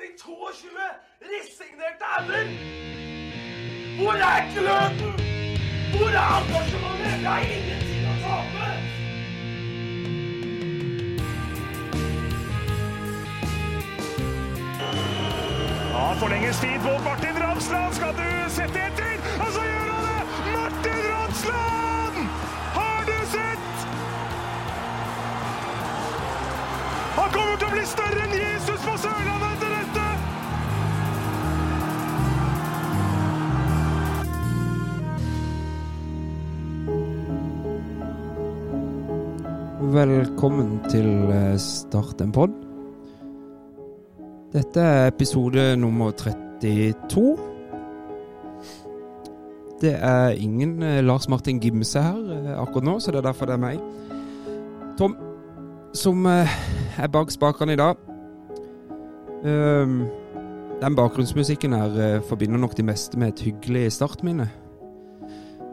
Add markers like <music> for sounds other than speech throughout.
inn i 22 resignerte ender? Hvor er gløden? Hvor er engasjementet? Vi har ingenting å tape! Ja, forlenges tid på Martin Ramsland. Skal du sette etter? Og så gjør han det! Martin Ramsland! Har du sett? Han kommer til å bli større enn Jesus på Sørlandet Velkommen til eh, Start en pod. Dette er episode nummer 32. Det er ingen eh, Lars Martin Gimse her eh, akkurat nå, så det er derfor det er meg. Tom, som er bak spakene i dag. Ehm, den bakgrunnsmusikken her forbinder nok de meste med et hyggelig startminne.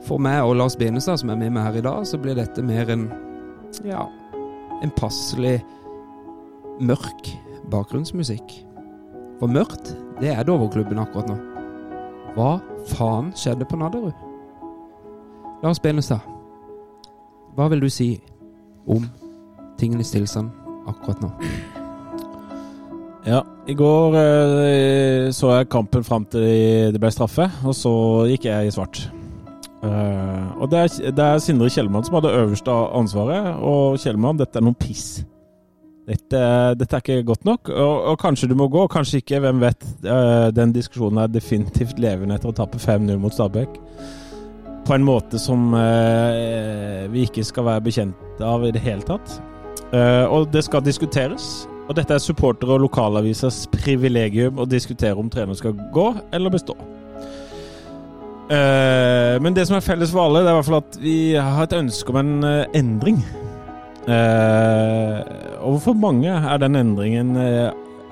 For meg og Lars Benestad, som er med meg her i dag, så blir dette mer en ja, en passelig mørk bakgrunnsmusikk. For mørkt, det er Doverklubben akkurat nå. Hva faen skjedde på Nadderud? Lars Benestad, hva vil du si om tingenes tilstand akkurat nå? Ja, i går eh, så jeg kampen fram til det ble straffe, og så gikk jeg i svart. Eh, og det er, det er Sindre Kjellmann som hadde øverste ansvaret, og Kjellmann, dette er noe piss. Dette, dette er ikke godt nok, og, og kanskje du må gå, kanskje ikke, hvem vet. Eh, den diskusjonen er definitivt levende etter å tape 5-0 mot Stabæk. På en måte som eh, vi ikke skal være bekjent av i det hele tatt. Eh, og det skal diskuteres. Og dette er supportere og lokalavisers privilegium å diskutere om trener skal gå eller bestå. Eh, men det som er felles for alle, det er i hvert fall at vi har et ønske om en eh, endring. Eh, og for mange er den endringen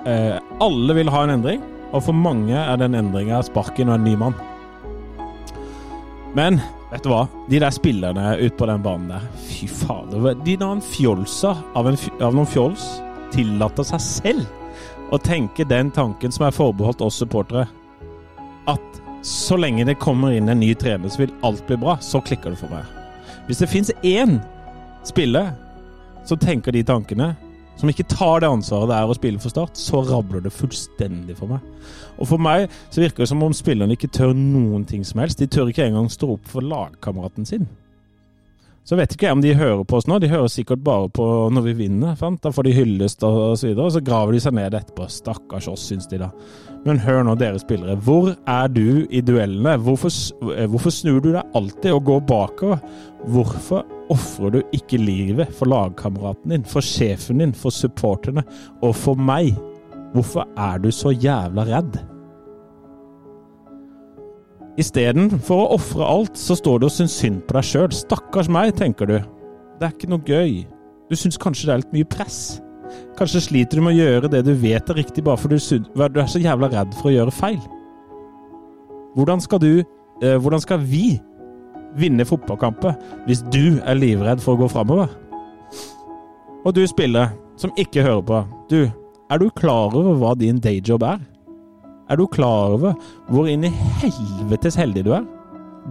Alle vil ha en endring, og for mange er den endringa sparken og en ny mann. Men vet du hva? De der spillerne ute på den banen der, fy fader. De der fjolsa av, en, av noen fjols tillater seg selv å tenke den tanken som er forbeholdt oss supportere. At så lenge det kommer inn en ny trener, så vil alt bli bra. Så klikker det for meg. Hvis det fins én spiller som tenker de tankene, som ikke tar det ansvaret det er å spille for Start, så rabler det fullstendig for meg. Og for meg så virker det som om spillerne ikke tør noen ting som helst. De tør ikke engang stå opp for lagkameraten sin. Så vet ikke jeg om de hører på oss nå. De hører sikkert bare på når vi vinner. Sant? Da får de hyllest og, så videre, og så graver de seg ned etterpå. Stakkars oss, syns de da. Men hør nå, dere spillere. Hvor er du i duellene? Hvorfor, eh, hvorfor snur du deg alltid og går bakover? Hvorfor ofrer du ikke livet for lagkameraten din, for sjefen din, for supporterne og for meg? Hvorfor er du så jævla redd? Istedenfor å ofre alt, så står du og syns synd på deg sjøl. Stakkars meg, tenker du. Det er ikke noe gøy. Du syns kanskje det er litt mye press. Kanskje sliter du med å gjøre det du vet er riktig, bare fordi du er så jævla redd for å gjøre feil. Hvordan skal du eh, Hvordan skal vi vinne fotballkamper hvis du er livredd for å gå framover? Og du spiller, som ikke hører på. Du, er du klar over hva din dayjob er? Er du klar over hvor inn i helvetes heldig du er?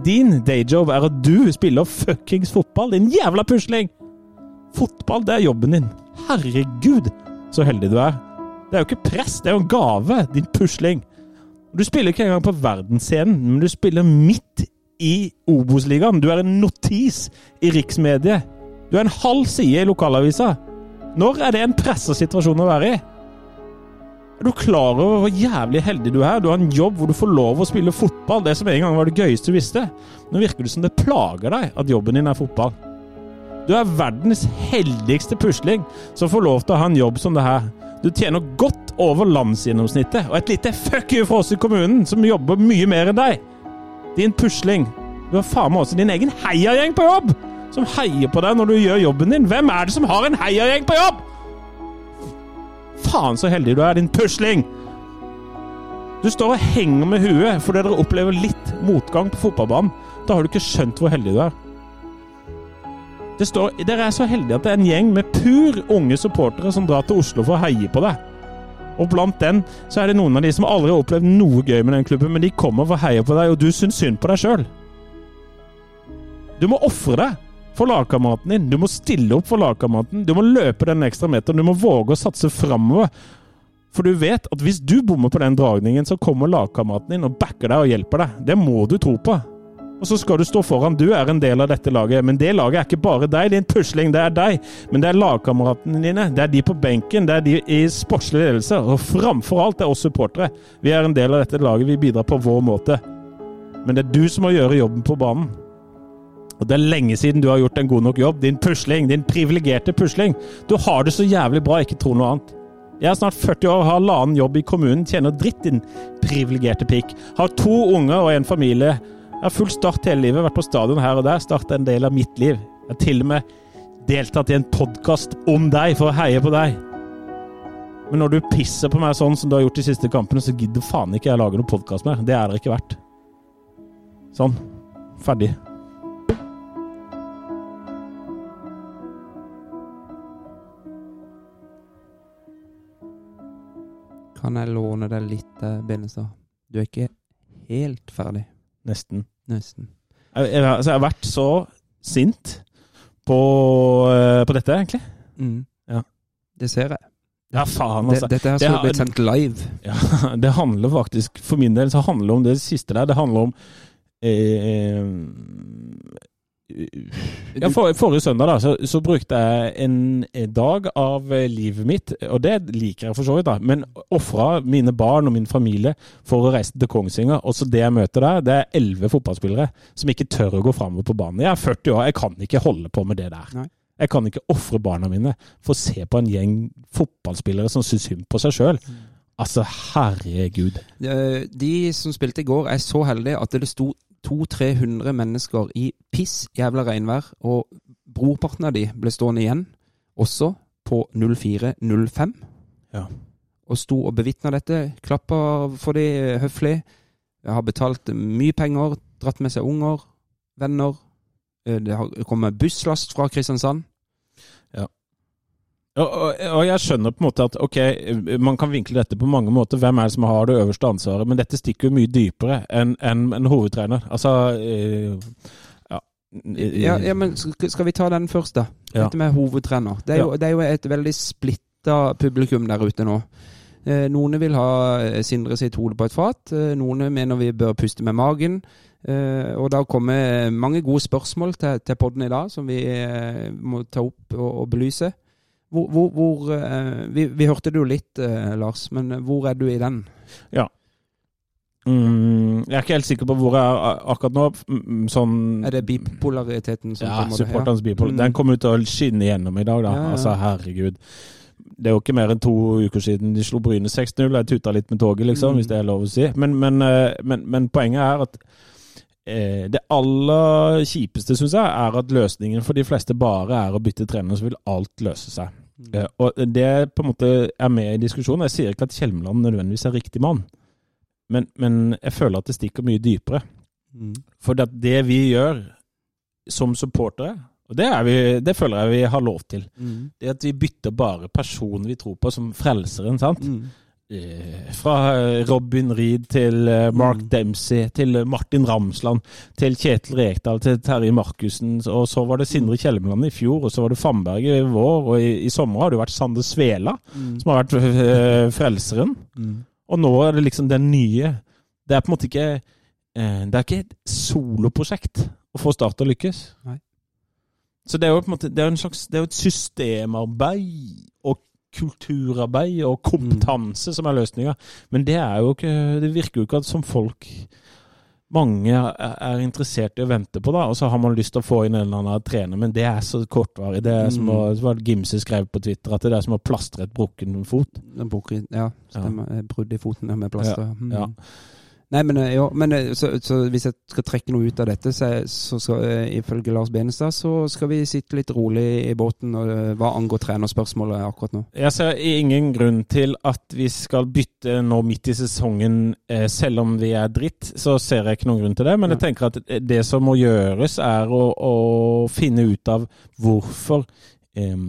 Din dayjob er at du spiller fuckings fotball, din jævla pusling! Fotball, det er jobben din. Herregud, så heldig du er. Det er jo ikke press, det er jo en gave, din pusling. Du spiller ikke engang på verdensscenen, men du spiller midt i Obos-ligaen. Du er en notis i riksmediet. Du er en halv side i lokalavisa. Når er det en pressa situasjon å være i? Er du klar over hvor jævlig heldig du er? Du har en jobb hvor du får lov å spille fotball, det som en gang var det gøyeste du visste. Nå virker det som det plager deg at jobben din er fotball. Du er verdens heldigste pusling som får lov til å ha en jobb som det her. Du tjener godt over landsgjennomsnittet, og et lite fuck you for oss i kommunen, som jobber mye mer enn deg. Din pusling. Du har faen meg også din egen heiagjeng på jobb, som heier på deg når du gjør jobben din. Hvem er det som har en heiagjeng på jobb? Faen så heldig du er, din pusling! Du står og henger med huet fordi dere opplever litt motgang på fotballbanen. Da har du ikke skjønt hvor heldig du er. Står, dere er så heldige at det er en gjeng med pur unge supportere som drar til Oslo for å heie på deg. Og blant den så er det noen av de som aldri har opplevd noe gøy med den klubben, men de kommer for å heie på deg, og du syns synd på deg sjøl. Du må ofre deg for lagkameraten din. Du må stille opp for lagkameraten. Du må løpe den ekstra meteren. Du må våge å satse framover. For du vet at hvis du bommer på den dragningen, så kommer lagkameraten din og backer deg og hjelper deg. Det må du tro på. Og så skal du stå foran. Du er en del av dette laget. Men det laget er ikke bare deg. En pusling. Det er deg. Men det er lagkameratene dine. Det er de på benken. Det er de i sportslig ledelse. Og framfor alt det er oss supportere. Vi er en del av dette laget. Vi bidrar på vår måte. Men det er du som må gjøre jobben på banen. Og Det er lenge siden du har gjort en god nok jobb. Din pusling, din privilegerte pusling. Du har det så jævlig bra, ikke tro noe annet. Jeg er snart 40 år, har halvannen jobb i kommunen, tjener dritt, din privilegerte pikk. Har to unger og en familie. Jeg har full start hele livet, vært på stadion her og der, starta en del av mitt liv. Jeg har til og med deltatt i en podkast om deg for å heie på deg. Men når du pisser på meg sånn som du har gjort de siste kampene, så gidder faen ikke jeg lage noen podkast mer. Det er det ikke verdt. Sånn. Ferdig. Kan jeg låne deg litt, eh, Benestad? Du er ikke helt ferdig. Nesten. Nesten. Jeg, jeg, altså, jeg har vært så sint på, eh, på dette, egentlig. Mm. Ja. Det ser jeg. Ja, faen, altså. dette her skulle har- blitt sendt live. Ja, <laughs> det handler faktisk, for min del, så handler det om det siste der. Det handler om eh, ja, for, Forrige søndag da, så, så brukte jeg en dag av eh, livet mitt, og det liker jeg for så vidt, da, men ofra mine barn og min familie for å reise til Kongsvinger. Og så det jeg møter der, det er elleve fotballspillere som ikke tør å gå framover på banen. Jeg er 40 år, jeg kan ikke holde på med det der. Nei. Jeg kan ikke ofre barna mine for å se på en gjeng fotballspillere som syns synd på seg sjøl. Altså, herregud. De som spilte i går, er så heldige at det sto 200-300 mennesker i piss jævla regnvær, og brorparten av de ble stående igjen, også på 04.05, Ja. og sto og bevitna dette. Klappa for de høflig. Har betalt mye penger, dratt med seg unger, venner. Eh, Det har kommet busslast fra Kristiansand. Og, og, og jeg skjønner på en måte at ok, man kan vinkle dette på mange måter. Hvem er det som har det øverste ansvaret? Men dette stikker jo mye dypere enn en, en hovedtrener. Altså eh, ja. Ja, ja, men skal vi ta den først, da? Ja. Dette med hovedtrener. Det er, jo, det er jo et veldig splitta publikum der ute nå. Eh, noen vil ha eh, Sindre sitt hode på et fat. Noen mener vi bør puste med magen. Og det har kommet mange gode spørsmål til, til podden i dag som vi må ta opp og, og belyse. Hvor, hvor, hvor eh, vi, vi hørte det jo litt, eh, Lars, men hvor er du i den? Mm, jeg er ikke helt sikker på hvor jeg er akkurat nå. Sånn Er det bipolariteten som Ja, kommer? Ja, supporternes bipolaritet. Mm. Den kommer ut å skinne gjennom i dag, da. Ja, ja. Altså, herregud. Det er jo ikke mer enn to uker siden de slo Bryne 6-0. Jeg tuta litt med toget, liksom, Mm. hvis det er lov å si. Men, men, eh, men, men poenget er at eh, det aller kjipeste, syns jeg, er at løsningen for de fleste bare er å bytte trener, så vil alt løse seg. Mm. Eh, og det på en måte er med i diskusjonen. Jeg sier ikke at Kjelmeland nødvendigvis er riktig mann, men, men jeg føler at det stikker mye dypere. Mm. For det, det vi gjør som supportere, og det, er vi, det føler jeg vi har lov til, Mm. det at vi bytter bare personen vi tror på som frelseren, sant? Mm. Eh, Fra eh, Robin Reed til eh, Mark Mm. Dempsey, til Martin Ramsland, til Kjetil Rekdal, til Terje Markussen, og så var det Sindre Kjelmeland i fjor, og så var det Famberg i vår, og i, i sommer har det vært Sander Svela Mm. som har vært frelseren. Mm. Og nå er det liksom den nye Det er på en måte ikke Det er ikke et soloprosjekt å få Start til å lykkes. Nei. Så det er jo på en måte Det er en slags Det er jo et systemarbeid og kulturarbeid og kompetanse som er løsninga. Men det er jo ikke Det virker jo ikke som folk mange er er interessert i å vente på, da, og så har man lyst til å få inn en eller annen trener, men det er så kortvarig. Det er som å, Mm. det Gimse skrev på Twitter, at det er som å plastre et brukken fot. Ja, stemmer. Ja. Brudd i foten med plaster. Mm. ja. Nei, men, eh, jo, men eh, så, så hvis jeg skal trekke noe ut av dette, så, så skal, eh, ifølge Lars Benestad, så skal vi sitte litt rolig i båten og, hva angår trenerspørsmålet akkurat nå. Jeg ser ingen grunn til at vi skal bytte nå midt i sesongen, selv om vi er dritt. Så ser jeg ikke noen grunn til det. Men jeg tenker at det som må gjøres, er å, å finne ut av hvorfor em,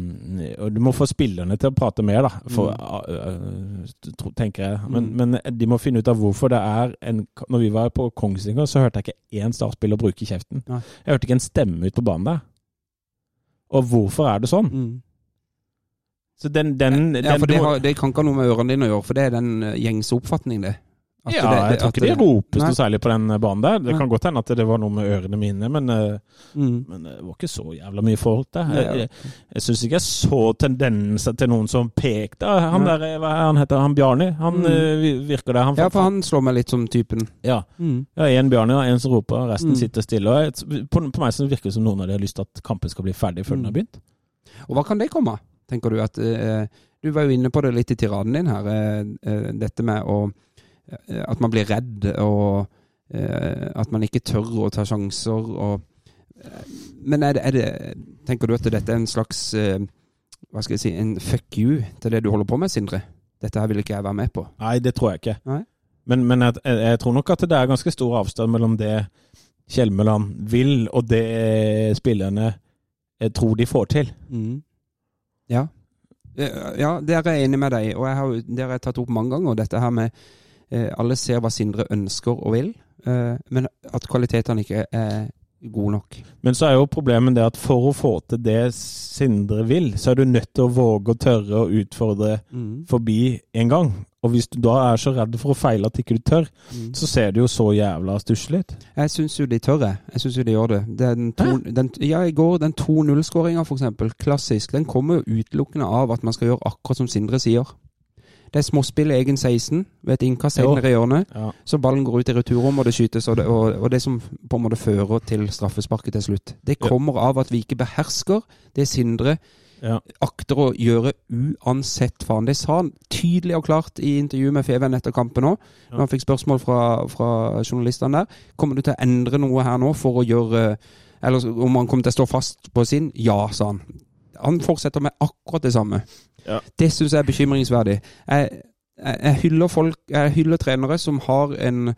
og Du må få spillerne til å prate mer, da, for, Mm. uh, tro- tenker jeg. Men, Mm. men de må finne ut av hvorfor det er en Når vi var på Kongsvinger, så hørte jeg ikke én startspiller bruke kjeften. Nei. Jeg hørte ikke en stemme ut på banen der. Og hvorfor er det sånn? Mm. Så den, den, Ja, den for det, har, det kan ikke ha noe med ørene dine å gjøre, for det er den eh, gjengse oppfatning, det. At ja, det- jeg tror ikke de ropes noe særlig på den banen der. Det kan godt hende at det var noe med ørene mine, men, eh, Mm. men det var ikke så jævla mye folk der. Jeg, jeg, jeg syns ikke jeg så tendenser til noen som pekte. Han Nei. der, hva er han heter han? Bjarni? Han Mm. eh, virker der. Han, Ja, for han slår meg litt som typen. Ja, Mm. ja en Bjarni en som roper, resten Mm. sitter stille. Jeg, på, på meg så virker det som noen av de har lyst til at kampen skal bli ferdig før den Mm. har begynt. Og hva kan det komme av, tenker du? At, eh, du var jo inne på det litt i tiraden din her. Eh, eh, dette med å eh, At man blir redd, og eh, at man ikke tør å ta sjanser. Og, eh, men er det, er det Tenker du at dette er en slags eh, Hva skal jeg si En fuck you til det du holder på med, Sindre? Dette her vil ikke jeg være med på. Nei, det tror jeg ikke. Nei. Men, men jeg, jeg, tror nok at det er ganske stor avstand mellom det Kjelmeland vil, og det spillerne eh, tror de får til. Mm. Ja. Eh, Ja, der er jeg enig med deg, og jeg har, der det har jeg tatt opp mange ganger. Dette her med eh, Alle ser hva Sindre ønsker og vil, eh, men at kvalitetene ikke er gode nok. Men så er jo problemet det at for å få til det Sindre vil, så er du nødt til å våge å tørre å utfordre forbi en gang. Og hvis du da er så redd for å feile at ikke du tør, Mm. så ser det jo så jævla stusslig ut. Jeg syns jo de tør, jeg. Jeg syns jo de gjør det. Den to, den, ja, i går, den 2-0-skåringa, for eksempel, klassisk, den kommer jo utelukkende av at man skal gjøre akkurat som Sindre sier. Det er småspill i egen 16, ved et innkast nede i hjørnet. Ja. Så ballen går ut i returrommet, og det skytes, og det, og, og det som på en måte fører til straffesparket til slutt. Det Ja. kommer av at vi ikke behersker det Sindre Ja. akter å gjøre uansett faen. Det sa han tydelig og klart i intervjuet med Feven etter kampen òg, når han fikk spørsmål fra, fra journalistene der. Kommer du til å endre noe her nå for å gjøre Eller om han kommer til å stå fast på sin? Ja, sa han. Han fortsetter med akkurat det samme. Ja. Det syns jeg er bekymringsverdig. Jeg, jeg, jeg hyller folk Jeg hyller trenere som har en,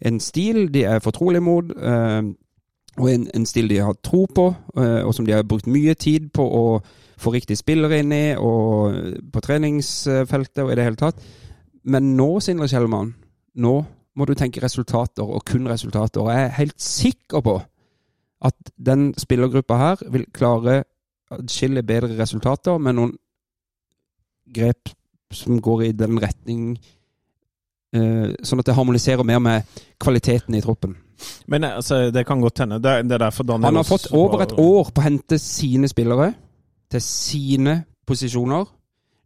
en stil de er fortrolige mot, eh, og en, en stil de har tro på, eh, og som de har brukt mye tid på å få riktige spillere inn i, og på treningsfeltet og i det hele tatt. Men nå, Sindre Kjellmann, nå må du tenke resultater, og kun resultater. Og jeg er helt sikker på at den spillergruppa her vil klare atskillig bedre resultater med noen grep som går i den retning eh, Sånn at det harmoniserer mer med kvaliteten i troppen. Men altså, det kan godt hende. Det, er- det er derfor Daniel Han har fått over et år på å hente sine spillere til sine posisjoner.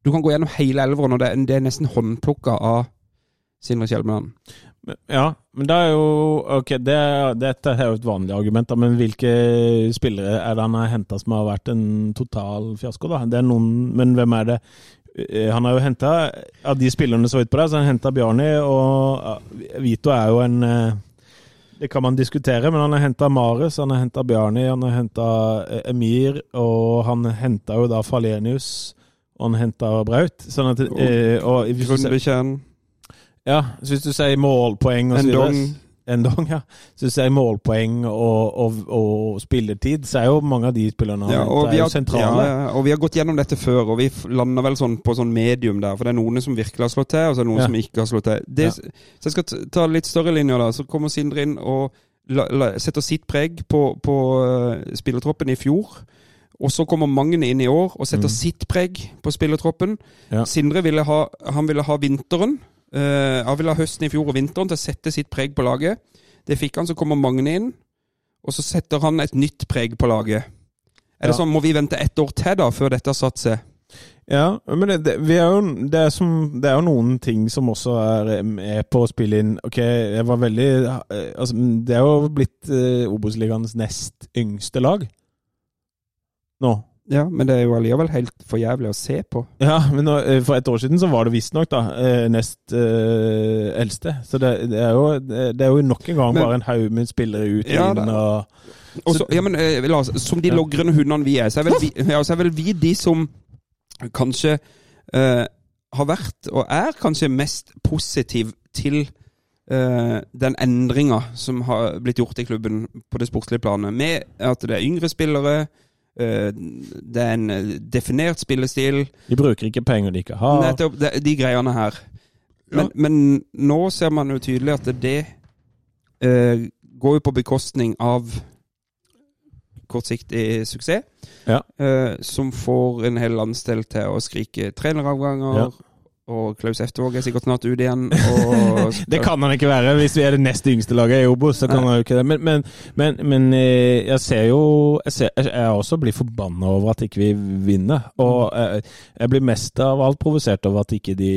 Du kan gå gjennom hele elveren, og det, er- det nesten håndplukka av Sindre Kjelmeland. Ja, men da er jo Ok, det, dette er jo et vanlig argument, da, men hvilke spillere er det han har henta som har vært en total fiasko, da? Det er noen, men hvem er det? Eh, Han har jo henta Av de spillerne som var ute på deg så har han henta Bjarni, og Vito er jo en eh, Det kan man diskutere, men han har henta Marius, han har henta Bjarni, han har henta Emir, og han henta jo da Falenius, og han henta Braut. Sånn at og, og Grundbekjern, ja, så hvis du sier målpoeng og så videre Endong. Endong, ja. Så hvis du sier målpoeng og, og, og spilletid, så er jo mange av de spillerne Ja, er jo sentrale. ja, og vi har gått gjennom dette før, og vi lander vel sånn på sånn medium der. For det er noen som virkelig har slått til, og så er det noen Ja. som ikke har slått til. Det. Så jeg skal ta litt større linjer, da. Så kommer Sindre inn og la, la, setter sitt preg på, på uh, spillertroppen i fjor. Og så kommer Magne inn i år og setter Mm. sitt preg på spillertroppen. Ja. Sindre ville ha, han ville ha vinteren. Eh, han ville ha høsten i fjor og vinteren til å sette sitt preg på laget. Det fikk han, så kommer Magne inn. Og så setter han et nytt preg på laget. Er det Ja. sånn, Må vi vente ett år til da, før dette har satt seg? Ja, men det, det, vi er jo, det, er som, det er jo noen ting som også er med på å spille inn Ok, jeg var veldig eh, altså, Det er jo blitt uh, Obos-ligaens nest yngste lag nå. Ja, Men det er jo allikevel helt for jævlig å se på. Ja, men nå, eh, for et år siden så var det visstnok eh, nest eh, eldste. Så det, det, er jo, det er jo nok en gang Men- bare en haug med spillere ut Ja, inn og Og så- ja, men eh, oss, Som de Ja. logrende hundene vi er, så er vel vi, ja, er vel vi de som kanskje eh, har vært, og er kanskje mest positiv til eh, den endringa som har blitt gjort i klubben på det sportslige planet. Med at det er yngre spillere, det er en eh, definert spillestil. De bruker ikke penger de ikke har. Nettopp de, de greiene her. Men, men nå ser man jo tydelig at det uh, går jo på bekostning av kortsiktig suksess. Ja. uh, som får en hel landsdel til å skrike treneravganger. Ja. Og Klaus Eftervåg er sikkert snart ute igjen. Og, <laughs> Det kan han ikke være. Hvis vi er det nest yngste laget i Obos, så kan Nei. han jo ikke det. Men, men, men, men eh, jeg ser jo Jeg, ser, jeg også blir forbanna over at ikke vi vinner. Og jeg, jeg blir mest av alt provosert over at ikke de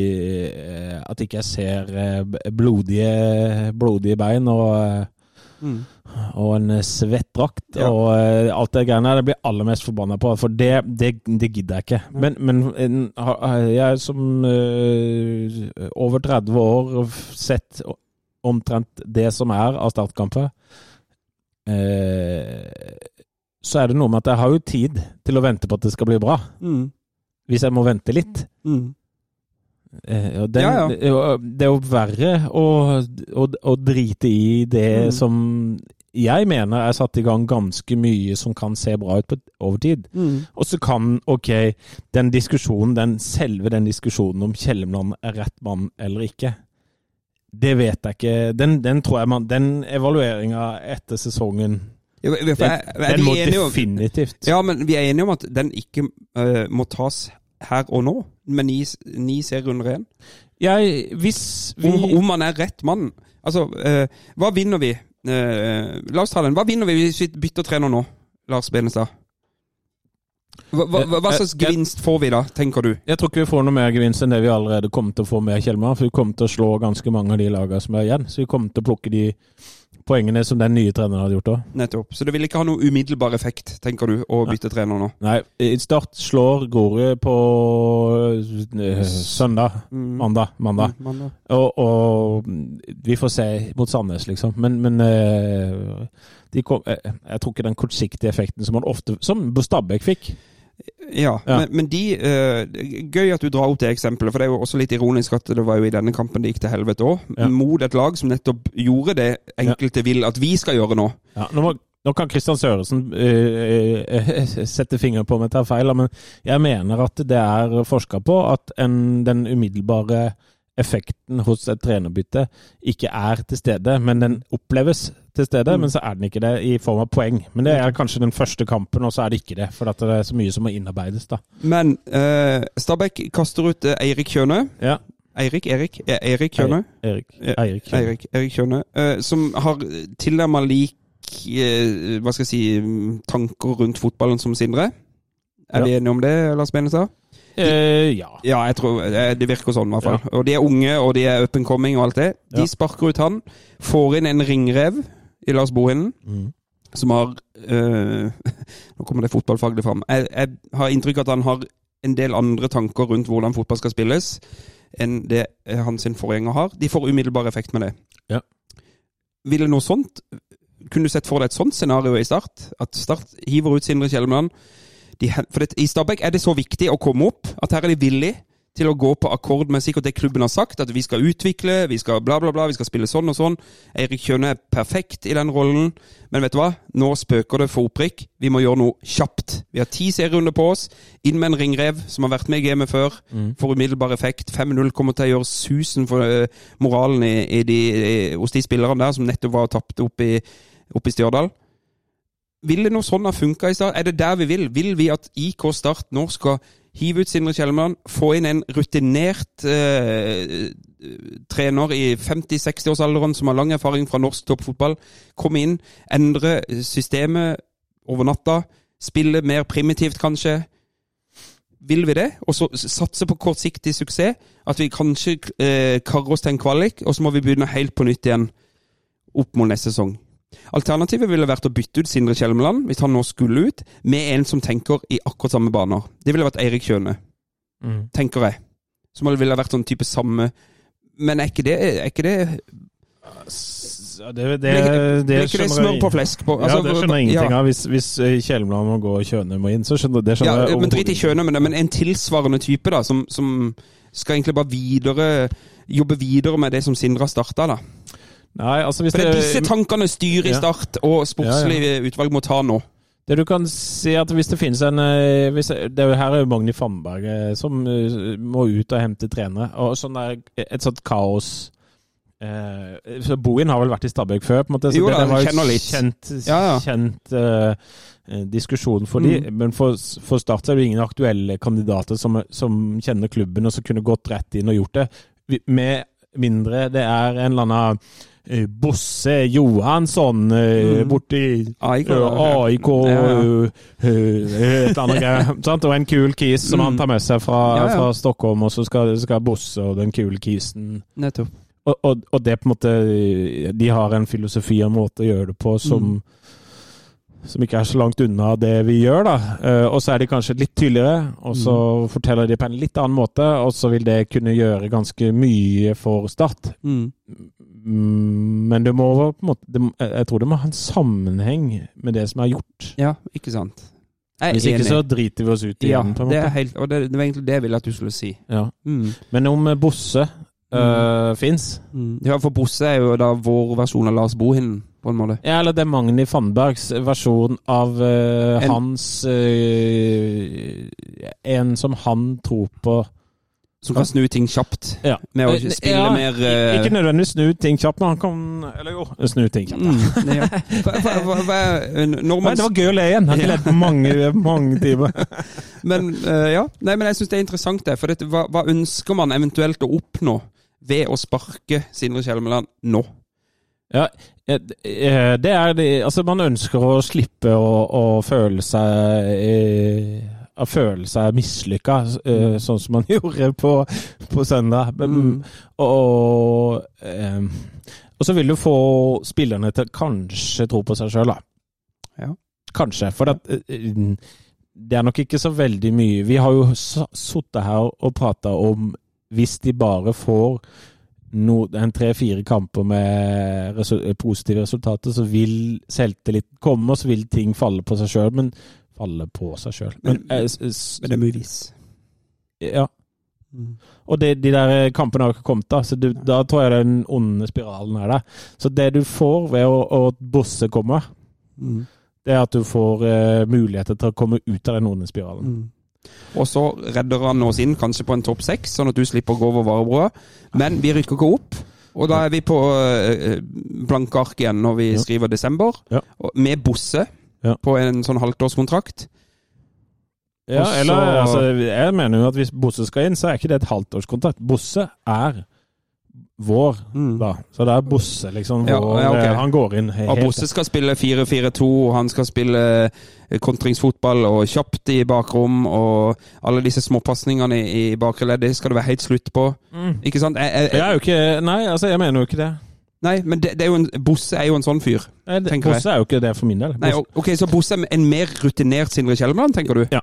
eh, At ikke jeg ser eh, blodige, blodige bein og eh, mm. og en svett drakt Ja. og eh, alt det greiene der. Det blir jeg aller mest forbanna på, for det, det, det gidder jeg ikke. Men, men en, har- jeg som uh, over 30 år har sett omtrent det som er av startkamper, uh, så er det noe med at jeg har jo tid til å vente på at det skal bli bra. Mm. Hvis jeg må vente litt. Mm. Eh, den, Ja, ja. Det, er jo- er verre å, å, å drite i det Mm. som jeg mener er satt i gang ganske mye som kan se bra ut på, overtid. Mm. Og så kan, ok, den diskusjonen, den selve den diskusjonen om Kjellemland er rett mann eller ikke, det vet jeg ikke. Den, den tror jeg man, den evalueringa etter sesongen, den, den må definitivt Ja, men vi er enige om at den ikke uh, må tas her og nå, med ni, ni serierunder igjen. Jeg, hvis vi Om, om man er rett mann. Altså, eh, hva vinner vi? Eh, la oss ta den. Hva vinner vi hvis vi bytter trener nå, Lars Benestad? Hva, hva, hva, hva slags Eh, eh, gevinst får vi da, tenker du? Jeg tror ikke vi får noe mer gevinst enn det vi allerede kommer til å få med Kjellmar. For vi kommer til å slå ganske mange av de lagene som er igjen. Så vi kommer til å plukke de poengene som den nye treneren hadde gjort òg. Nettopp. Så det vil ikke ha noe umiddelbar effekt, tenker du, å bytte trener nå? Nei, i Start slår Grorud på eh, søndag. Mm. Mandag. mandag. Mm, mandag. Og, og vi får se mot Sandnes, liksom. Men, men eh, kom, eh, jeg tror ikke den kortsiktige effekten som man ofte Som Stabæk fikk. Ja, Ja. Men, men de uh, Gøy at du drar opp det eksempelet, for det er jo også litt ironisk at det var jo i denne kampen det gikk til helvete òg. Ja. Mot et lag som nettopp gjorde det enkelte vil at vi skal gjøre nå. Ja, nå, må, nå kan Kristian Søresen uh, uh, sette fingeren på om jeg tar feil, men jeg mener at det er forska på at en, den umiddelbare effekten hos et trenerbytte ikke er til stede, men den oppleves til stede, Mm. men så er den ikke det i form av poeng. Men det er kanskje den første kampen, og så er det ikke det, for at det er så mye som må innarbeides. da. Men eh, Stabæk kaster ut eh, Eirik Kjønø. Ja, Eirik? Erik? Eh, Eirik Kjønø? Erik. Ja, Eirik. Eirik, Eirik Kjønø. eh, som har tilnærma lik eh, hva skal jeg si mm, tanker rundt fotballen som Sindre. Er Ja. vi enige om det, Lars Benestad? Eh, ja. Ja, jeg tror eh, det virker sånn, i hvert fall. Og de er unge, og de er up and coming og alt det. De Ja. sparker ut han. Får inn en ringrev i Lars Bohinen, Mm. som har øh, <laughs> Nå kommer det fotballfaglig fram. Jeg, jeg har inntrykk av at han har en del andre tanker rundt hvordan fotball skal spilles, enn det eh, hans forgjenger har. De får umiddelbar effekt med det. Ja. Ville noe sånt Kunne du sett for deg et sånt scenario i Start? At Start hiver ut Sindre Kjelmeland? De, for det, I Stabæk er det så viktig å komme opp at her er de villige til å gå på akkord med sikkert det klubben har sagt, at vi skal utvikle, vi skal bla, bla, bla, vi skal spille sånn og sånn. Eirik Kjønne er perfekt i den rollen, men vet du hva? Nå spøker det for opprykk. Vi må gjøre noe kjapt. Vi har ti serierunder på oss. Inn med en ringrev som har vært med i gamet før. Får umiddelbar effekt. 5-0 kommer til å gjøre susen for eh, moralen i, i de, i, hos de spillerne der som nettopp var tapt oppe i, opp i Stjørdal. Vil det noe sånn ha funka i stad? Er det der vi vil? Vil vi at IK Start nå skal hive ut Sindre Kjelmeland, få inn en rutinert eh, trener i 50-60-årsalderen som har lang erfaring fra norsk toppfotball, komme inn, endre systemet over natta, spille mer primitivt kanskje? Vil vi det? Og så satse på kortsiktig suksess? At vi kanskje eh, karrer oss til en kvalik, og så må vi begynne helt på nytt igjen opp mot neste sesong? Alternativet ville vært å bytte ut Sindre Kjelmeland, hvis han nå skulle ut, med en som tenker i akkurat samme baner. Det ville vært Eirik Kjøne, Mm. tenker jeg. Som ville vært sånn type samme Men er ikke det, er ikke det det, Det, det, det, ikke smør på flesk på? altså, ja, det skjønner jeg ingenting ja. av. Hvis, hvis eh, Kjelmeland må gå og Kjøne må inn, så skjønner det skjønner Ja, jeg men Drit i Kjøne men, men en tilsvarende type da, som, som skal egentlig bare videre jobbe videre med det som Sindre har starta. da. Nei, altså hvis For det er disse tankene styret i Ja. Start og sportslig utvalg må ta nå. Det du kan si at hvis det finnes en eh, hvis, det er jo Her er jo Magni Fannberg eh, som eh, må ut og hente trenere. Og sånn der, et sånt kaos eh, så Bohin har vel vært i Stabæk før? på en måte, så Jo det, da, det var jo kjent, Ja, ja. kjent eh, diskusjon for de, Mm. Men for, for Start er det ingen aktuelle kandidater som, som kjenner klubben og som kunne gått rett inn og gjort det. Vi- Med mindre det er en eller annen eh, Bosse Johansson eh, Mm. borti AIK. AIK Ja, ja. et eller annet greier. <laughs> Og en kul kis som Mm. han tar med seg fra, Ja, fra Stockholm, og så skal, skal Bosse og den kule kisen og, og, og det på en måte De har en filosofi og en måte å gjøre det på som Mm. Som ikke er så langt unna det vi gjør, da. Eh, og så er de kanskje litt tydeligere, og så Mm. forteller de på en litt annen måte, og så vil det kunne gjøre ganske mye for Start. Mm. Mm, Men det må på en måte det, Jeg tror det må ha en sammenheng med det som er gjort. Ja, ikke sant. Jeg er Hvis ikke enig. så driter vi oss ut ja, igjen, på en det er måte. helt, og det, det var egentlig det jeg ville at du skulle si. Ja. Mm. Men om eh, Bosse uh, fins Mm. Ja, for Bosse er jo da vår versjon av Lars Bohinen, måte. ja, Eller det er Magni Fannbergs versjon av uh, En- hans uh, En som han tror på Som kan snu ting kjapt. Ja. Med å Eh, spille ja, mer uh... Ikke nødvendigvis snu ting kjapt, men han kan Eller jo, snu ting kjapt. mm, ja. hva, hva, hva, hva, når Nei, man, det var gøy å le igjen. Jeg har ikke Ja. på mange, mange timer. <laughs> Men uh, ja, Nei, men jeg syns det er interessant, det. For dette, hva, hva ønsker man eventuelt å oppnå ved å sparke Sindre Kjelmeland nå? Ja, eh, eh, det er det Altså, man ønsker å slippe å, å føle seg eh, Å føle seg mislykka, eh, sånn som man <laughs> gjorde på, på søndag. Mm. Og, og, og så vil du få spillerne til kanskje tro på seg sjøl, da. Ja. Kanskje. For at, eh, det er nok ikke så veldig mye Vi har jo sittet her og prata om hvis de bare får no, en tre-fire kamper med resu positive resultater, så vil selvtilliten komme, og så vil ting falle på seg sjøl. Men falle på seg sjøl. Men, Men- eh, Men det må vi vise. ja. Og det, de der kampene har ikke kommet, da. Så du, da tror jeg den onde spiralen er der. Så det du får ved å, å Bosse kommer, Mm. det er at du får eh, muligheter til å komme ut av den onde spiralen. Mm. Og så redder han oss inn kanskje på en topp seks, sånn at du slipper å gå over varebrua. Men vi rykker ikke opp. Og da er vi på uh, blanke ark igjen når vi skriver desember, med Bosse på en sånn halvtårskontrakt. Ja, eller altså, Jeg mener jo at hvis Bosse skal inn, så er ikke det et halvtårskontrakt. Bosse er vår, Mm. da. Så det er Bosse, liksom. Ja, Vår, ja, ok. eh, Han går inn helt. Og. Bosse skal spille 4-4-2, han skal spille eh, kontringsfotball og kjapt i bakrom, og alle disse småpasningene i, i bakre ledd, det skal det være helt slutt på. Mm. Ikke sant? Jeg, jeg, Jeg er jo ikke Nei, altså, jeg mener jo ikke det. nei, men det, det er en, Bosse er jo en sånn fyr. Nei, det- jeg. Bosse er jo ikke det for min del. Nei, ok, Så Bosse er en mer rutinert Sindre Kjelmeland, tenker du? Ja.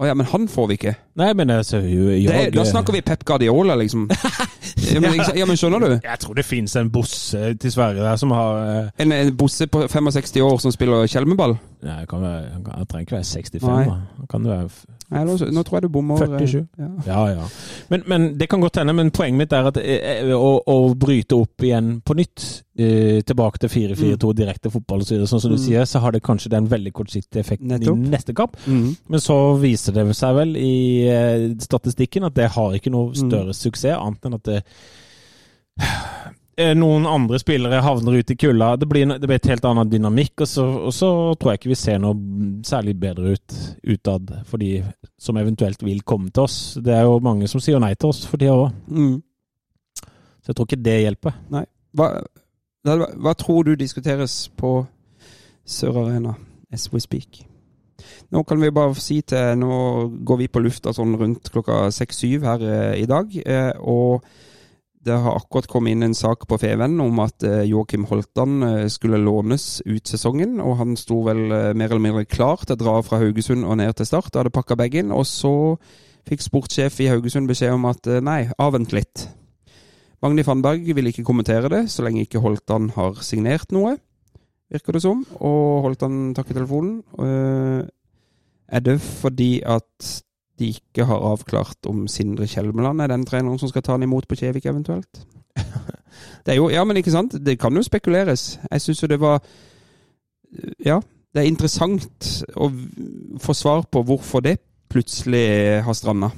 Å ja, men han får vi ikke. Nei, men jeg ser jo Det, da snakker vi Pep Guardiola, liksom. <laughs> ja, men, ja, men skjønner du? Jeg tror det fins en Bosse til Sverige der som har uh... En, en Bosse på 65 år som spiller Kjelmeball? Nei, jeg, kan være, han kan- jeg trenger ikke være 65, Nei. Han kan være Nei, nå, nå tror jeg du bommer. eh, 47. Ja. Ja, ja. Men, men det kan godt hende. Men poenget mitt er at eh, å, å bryte opp igjen på nytt, eh, tilbake til 4-4-2, direkte fotball osv., sånn som du Mm. sier, så har det kanskje den veldig kortsiktige effekten Nettopp. i neste kamp. Mm. Men så viser det seg vel i eh, statistikken at det har ikke noe Mm. større suksess, annet enn at det eh, noen andre spillere havner ute i kulda. Det blir, det blir et helt annen dynamikk, og så, og så tror jeg ikke vi ser noe særlig bedre ut utad for de som eventuelt vil komme til oss. Det er jo mange som sier nei til oss for tida òg, Mm. så jeg tror ikke det hjelper. Hva, hva, hva tror du diskuteres på Sør Arena as we speak? Nå kan vi bare si til Nå går vi på lufta sånn rundt klokka seks-syv her eh, i dag. Eh, og det har akkurat kommet inn en sak på Feven om at eh, Joakim Holtan eh, skulle lånes ut sesongen. Og han sto vel eh, mer eller mindre klar til å dra fra Haugesund og ned til Start. Da hadde pakka bagen. Og så fikk sportssjef i Haugesund beskjed om at eh, nei, avvent litt. Magni Fannberg vil ikke kommentere det så lenge ikke Holtan har signert noe, virker det som. Og Holtan takker telefonen. Uh, er det fordi at de ikke har avklart om Sindre Kjelmeland er den treneren som skal ta han imot på Kjevik eventuelt? <laughs> Det er jo, ja, men ikke sant? Det kan jo spekuleres. Jeg syns jo det var Ja. det er interessant å få svar på hvorfor det plutselig har stranda.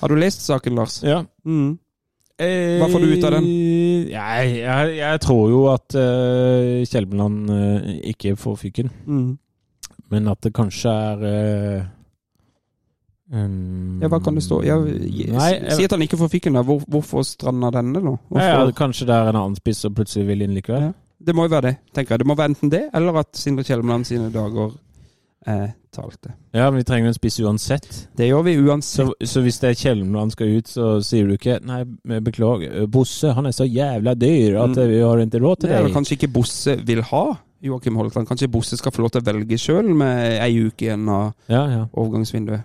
Har du lest saken, Lars? Ja. Mm. Hva får du ut av den? Jeg, jeg, jeg tror jo at uh, Kjelmeland uh, ikke får fyken. Mm. Men at det kanskje er uh, um, Ja, hva kan det stå? Ja, Nei, si at han ikke får fyken, da. Hvor, hvorfor stranda denne, da? Nei, ja, Hvorfor? kanskje det er en annen spiss som plutselig vil inn likevel. Ja. Det må jo være det, tenker jeg. Det må være enten det, eller at Sindre Kjelmeland sine dager er talte. Ja, men vi trenger en spiss uansett. Det gjør vi uansett. Så, så hvis det er Kjelmeland skal ut, så sier du ikke Nei, beklager, Bosse han er så jævla dyr at Mm. vi har ikke råd til Det er vel kanskje ikke Bosse vil ha, Joakim Holtan. Kanskje Bosse skal få lov til å velge sjøl med ei uke igjen av Ja, ja. overgangsvinduet.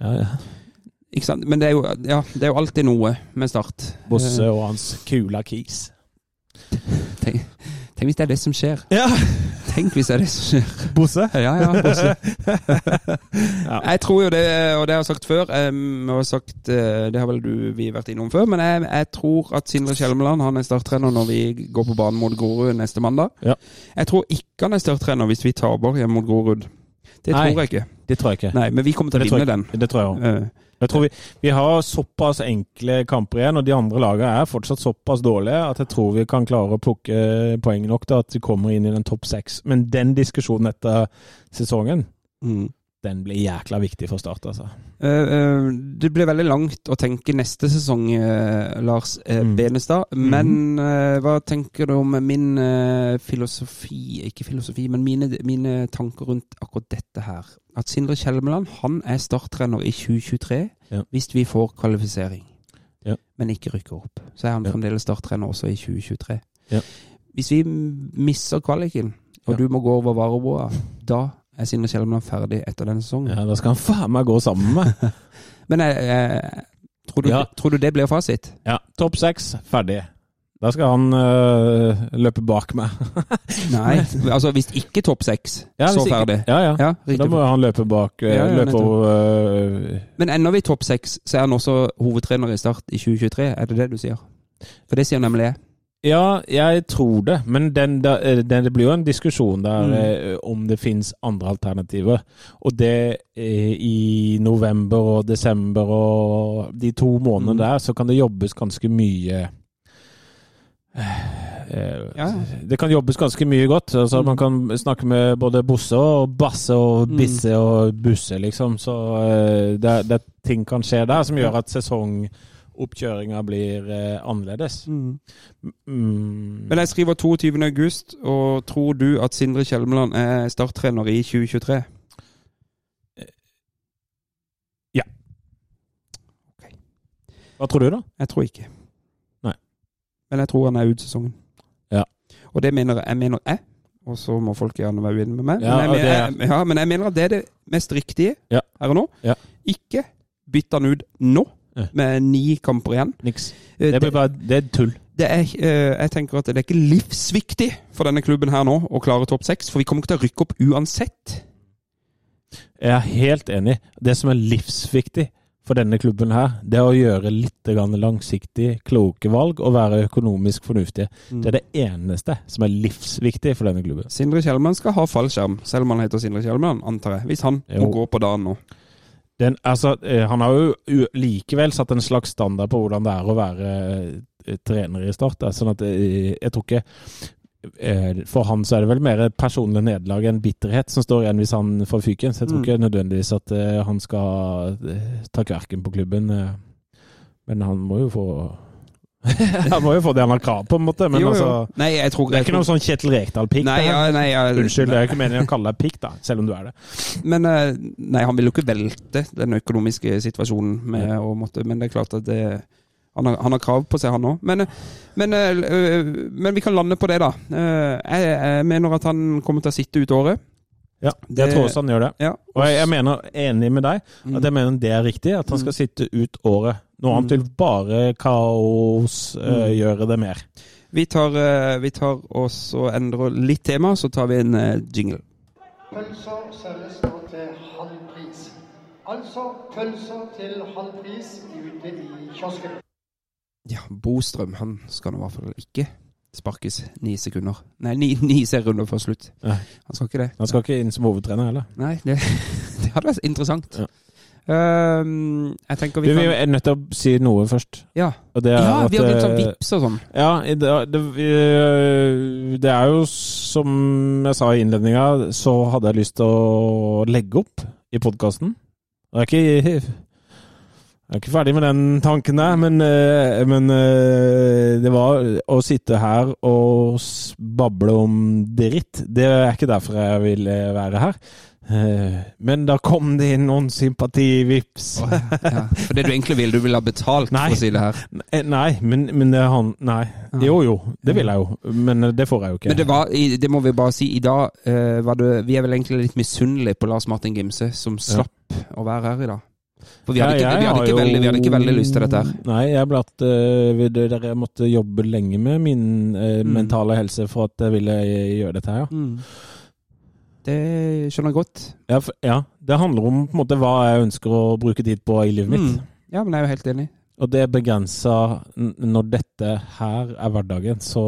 ja, ja. Ikke sant? Men det er, jo, ja, det er jo alltid noe med Start. Bosse Eh, og hans kula kis. <laughs> Tenk, tenk hvis det er det som skjer. Ja, Tenk hvis det er det som skjer. Bosse. Ja, ja, Bosse. <laughs> Ja. Jeg tror jo det, og det har jeg sagt før um, og sagt, eh, Det har vel du vi vært innom før, men jeg, jeg tror at Sindre Kjelmeland han er starttrener når vi går på banen mot Grorud neste mandag. Ja. Jeg tror ikke han er starttrener hvis vi taper hjemme mot Grorud. Det Nei. tror jeg ikke. Det tror jeg ikke. Nei, Men vi kommer til å vinne den. det tror jeg òg. Eh, Jeg tror vi, vi har såpass enkle kamper igjen, og de andre lagene er fortsatt såpass dårlige at jeg tror vi kan klare å plukke poeng nok til at vi kommer inn i den topp seks. Men den diskusjonen etter sesongen, mm. Den blir jækla viktig for Start, altså. Uh, uh, det blir veldig langt å tenke neste sesong, uh, Lars Mm. Benestad. Men eh, hva tenker du om min filosofi Ikke filosofi, men mine, mine tanker rundt akkurat dette her. At Sindre Kjelmeland han er starttrener i 2023 Ja. hvis vi får kvalifisering, Ja. men ikke rykker opp. Så er han Ja. fremdeles starttrener også i 2023. Ja. Hvis vi misser kvaliken, og du må gå over Vareboa, da er han er ferdig etter denne sesongen. Ja, Da skal han faen meg gå sammen med meg. <laughs> Men jeg, jeg, tror, du, Ja. tror du det blir fasit? Ja, topp seks, ferdig. Da skal han øh, løpe bak meg. <laughs> Nei. altså hvis ikke topp seks, Ja, så ikke- ferdig. Ja, ja. Ja, da må han løpe bak. øh, Ja, løpe over øh, Men ender vi topp seks, så er han også hovedtrener i Start i 2023. Er det det du sier? For det sier nemlig jeg. Ja, jeg tror det. Men den, eh, den, det blir jo en diskusjon der Mm. eh, om det finnes andre alternativer. Og det eh, i november og desember og de to månedene Mm. der, så kan det jobbes ganske mye Ja. Det kan jobbes ganske mye godt. Altså, Mm. Man kan snakke med både Bosse og Basse og Mm. Bisse og Busse, liksom. Så det, det ting kan skje der som gjør at sesongoppkjøringa blir eh, annerledes. Mm. Men jeg skriver 22. august, og tror du at Sindre Kjelmeland er starttrener i 2023? Ja. Hva tror du, da? Jeg tror ikke. Nei. Men jeg tror han er ut sesongen. Ja. Og det mener jeg, mener jeg. Og så må folk gjerne være uenige med meg. Ja, men, jeg, mener, jeg, ja, men jeg mener at det er det mest riktige Ja. her og nå. Ja. Ikke bytte han ut nå. Med ni kamper igjen. Niks. Eh, Det, blir bare, det er tull. det er, eh, jeg tenker at det er ikke livsviktig for denne klubben her nå å klare topp seks, for vi kommer ikke til å rykke opp uansett. Jeg er helt enig. Det som er livsviktig for denne klubben her, det er å gjøre litt langsiktig, kloke valg og være økonomisk fornuftige. Det er det eneste som er livsviktig for denne klubben. Sindre Kjellmann skal ha fallskjerm, selv om han heter Sindre Kjellmann, antar jeg. Hvis han må gå på dagen nå. Den, altså, eh, han har jo likevel satt en slags standard på hvordan det er å være eh, trener i Start. Sånn at eh, jeg tror ikke For han så er det vel mer personlig nederlag enn bitterhet som står igjen hvis han får fyken. Så jeg tror Mm. ikke nødvendigvis at han skal ta kverken på klubben. Men han må jo få <laughs> Han må jo få det han har krav på, en måte. Men Jo, jo. altså Nei, jeg tror Det er ikke noe sånn Kjetil Rekdal-pikk. Ja, ja, Unnskyld, det er ikke meningen å kalle deg pikk, da, selv om du er det. Men eh, nei, han vil jo ikke velte den økonomiske situasjonen med å måtte Men det er klart at det han har, han har krav på seg, han òg. Men, eh, men, eh, men vi kan lande på det, da. Jeg, jeg mener at han kommer til å sitte ut året. Ja, Det- jeg tror også han gjør det. Ja. Og jeg, jeg mener, enig med deg, at jeg mener det er riktig, at han skal sitte ut året. Noe annet vil bare kaos eh, Mm. gjøre det mer. Vi tar, eh, vi tar oss og endrer litt tema, så tar vi en eh, jingle. Pølser selges nå til halv pris. Altså pølser til halv pris ute i kiosken. Ja, Bostrøm han skal nå i hvert fall ikke sparkes ni sekunder. Nei, ni, ni serierunder før slutt. Nei. Han skal ikke det. Han skal ikke inn som hovedtrener heller. Nei, det, <laughs> det hadde vært interessant. Ja. Ehm, jeg tenker Vi, vi vi er nødt til å si noe først. Ja, ja at, vi har glemt sånn eh, vips og sånn. Ja, det, det, det er jo som jeg sa i innledninga, så hadde jeg lyst til å legge opp i podkasten. Det er ikke jeg er ikke ferdig med den tanken der, men, eh, men eh, det var å sitte her og bable om dritt. Det er ikke derfor jeg ville være her. Eh, Men da kom det inn noen sympativips. Ja, for det du egentlig vil, du vil ha betalt Nei. for å si det her. Eh, Nei, men, men det er han Nei. Jo, jo, det vil jeg jo. Men eh, det får jeg jo ikke. Men det var, det må vi bare si, i dag eh, var det Vi er vel egentlig litt misunnelige på Lars Martin Gimse, som slapp å være her i dag. For vi hadde, Ja, ikke, vi, hadde jo- veldig, vi hadde ikke veldig lyst til dette her. Nei, jeg ble at uh, dere måtte jobbe lenge med min uh, Mm. mentale helse for at jeg ville gjøre dette her, ja. Det skjønner jeg godt. Ja, for, ja. Det handler om på en måte hva jeg ønsker å bruke tid på i livet mitt. Mm. Ja, men jeg er jo helt enig. Og det er begrensa Når dette her er hverdagen, så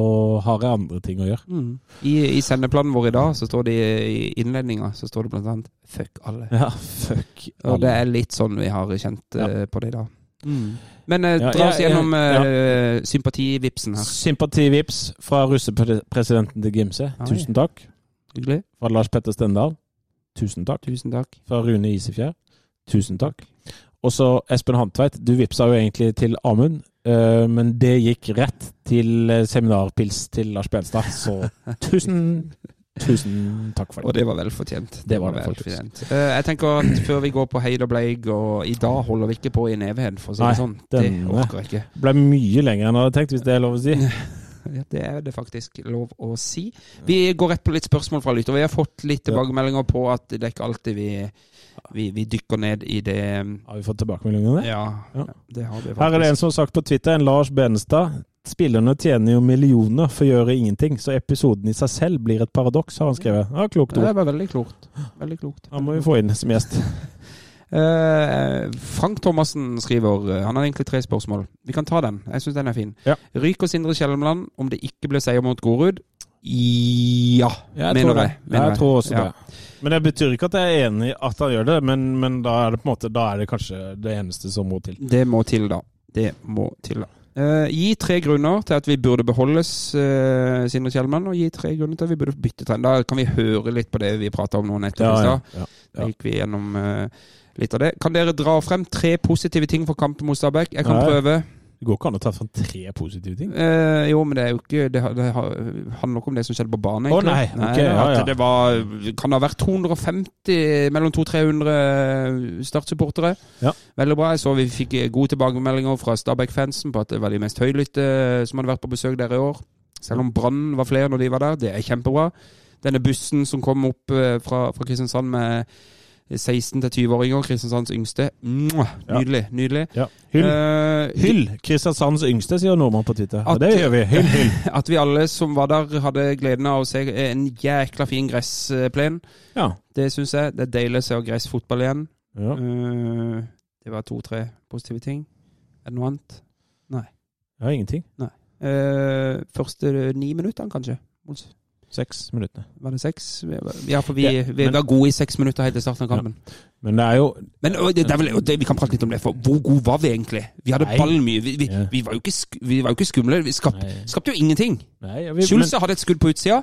har jeg andre ting å gjøre. Mm. I, I sendeplanen vår i dag så står det i innledninga så står det blant annet 'fuck alle'. Ja, fuck. alle. Og det er litt sånn vi har kjent eh, på det i dag. Men eh, Ja, dra oss gjennom eh, sympativipsen her. Sympativips fra russepresidenten til Gimse. Tusen takk. Hyggelig. Fra Lars Petter Stendal. Tusen takk. Tusen takk. Fra Rune Isefjær. Tusen takk. Og så Espen Hantveit. Du vippsa jo egentlig til Amund, eh, men det gikk rett til eh, seminarpils til Lars Benstad. Så <laughs> tusen, tusen takk for det. Og det. var vel fortjent. Det var det faktisk. Eh, jeg tenker at før vi går på Heid og Bleig, og i dag holder vi ikke på i en evighet, for å si Nei, det sånn. Det orker jeg ikke. Ble mye lenger enn jeg hadde tenkt, hvis det er lov å si. <laughs> Ja, det er det faktisk lov å si. Vi går rett på litt spørsmål fra lytter. Vi har fått litt tilbakemeldinger på at det er ikke alltid vi, vi, vi dykker ned i det Har vi fått tilbakemeldinger? Ja, Ja. det har vi faktisk. Her er det en som har sagt på Twitter, en Lars Benestad. Spillerne tjener jo millioner for å gjøre ingenting, så episoden i seg selv blir et paradoks, har han skrevet. Ja, klokt Det ord. var veldig klokt. Veldig klokt. Han må vi få inn som gjest. Uh, <laughs> Frank Thomassen skriver eh, Han har egentlig tre spørsmål. Vi kan ta den. Jeg syns den er fin. Ja. Ryker Sindre Kjellemland om det ikke blir seier mot Gorud Ja, Jeg mener jeg. Mener Jeg tror også Ja. Men det betyr ikke at jeg er enig i at han gjør det, men, men da er det på en måte Da er det kanskje det eneste som må til. Det må til, da. Det må til, da. Uh, gi tre grunner til at vi burde beholdes uh, Sindre Kjellmann, og gi tre grunner til at vi burde bytte trend. Da kan vi høre litt på det vi prata om nå nettopp i stad. ja. Da gikk vi gjennom uh, litt av det. Kan dere dra frem tre positive ting for kampen mot Stabæk? Jeg kan Nei. prøve. Det går ikke an å ta fram tre positive ting. Eh, jo, men det er jo ikke Det, det handler nok om det som skjedde på banen, Å, nei, ok, ja, ja. Det var Kan det ha vært 250, mellom 200-300 startsupportere? Ja. Veldig bra. Jeg så vi fikk gode tilbakemeldinger fra Stabæk-fansen på at det var de mest høylytte som hadde vært på besøk der i år. Selv om Brann var flere når de var der. Det er kjempebra. Denne bussen som kom opp eh, fra, fra Kristiansand med 16-20-åringer, Kristiansands yngste. Nydelig. Nydelig. Ja. Hyll. Uh, Hyll Kristiansands yngste, sier nordmann på Twitter. Og det gjør vi. Hyll, hyll. <laughs> At vi alle som var der, hadde gleden av å se en jækla fin gressplen. Ja. Det syns jeg. Det er deilig å se gressfotball igjen. ja. Uh, det var to-tre positive ting. Er det noe annet? Nei. Ja, ingenting. Eh, første ni minuttene, kanskje? Seks minutter. Var det seks? Ja, for vi, Ja, vi var gode i seks minutter helt til starten av kampen. Men det er jo Men det, det er vel, det, Vi kan prate litt om det, for hvor gode var vi egentlig? Vi hadde ballen mye. Vi, vi, Ja. vi, var, jo ikke, vi var jo ikke skumle. Vi skap, skapte jo ingenting. Nei, ja, men, Schulze hadde et skudd på utsida.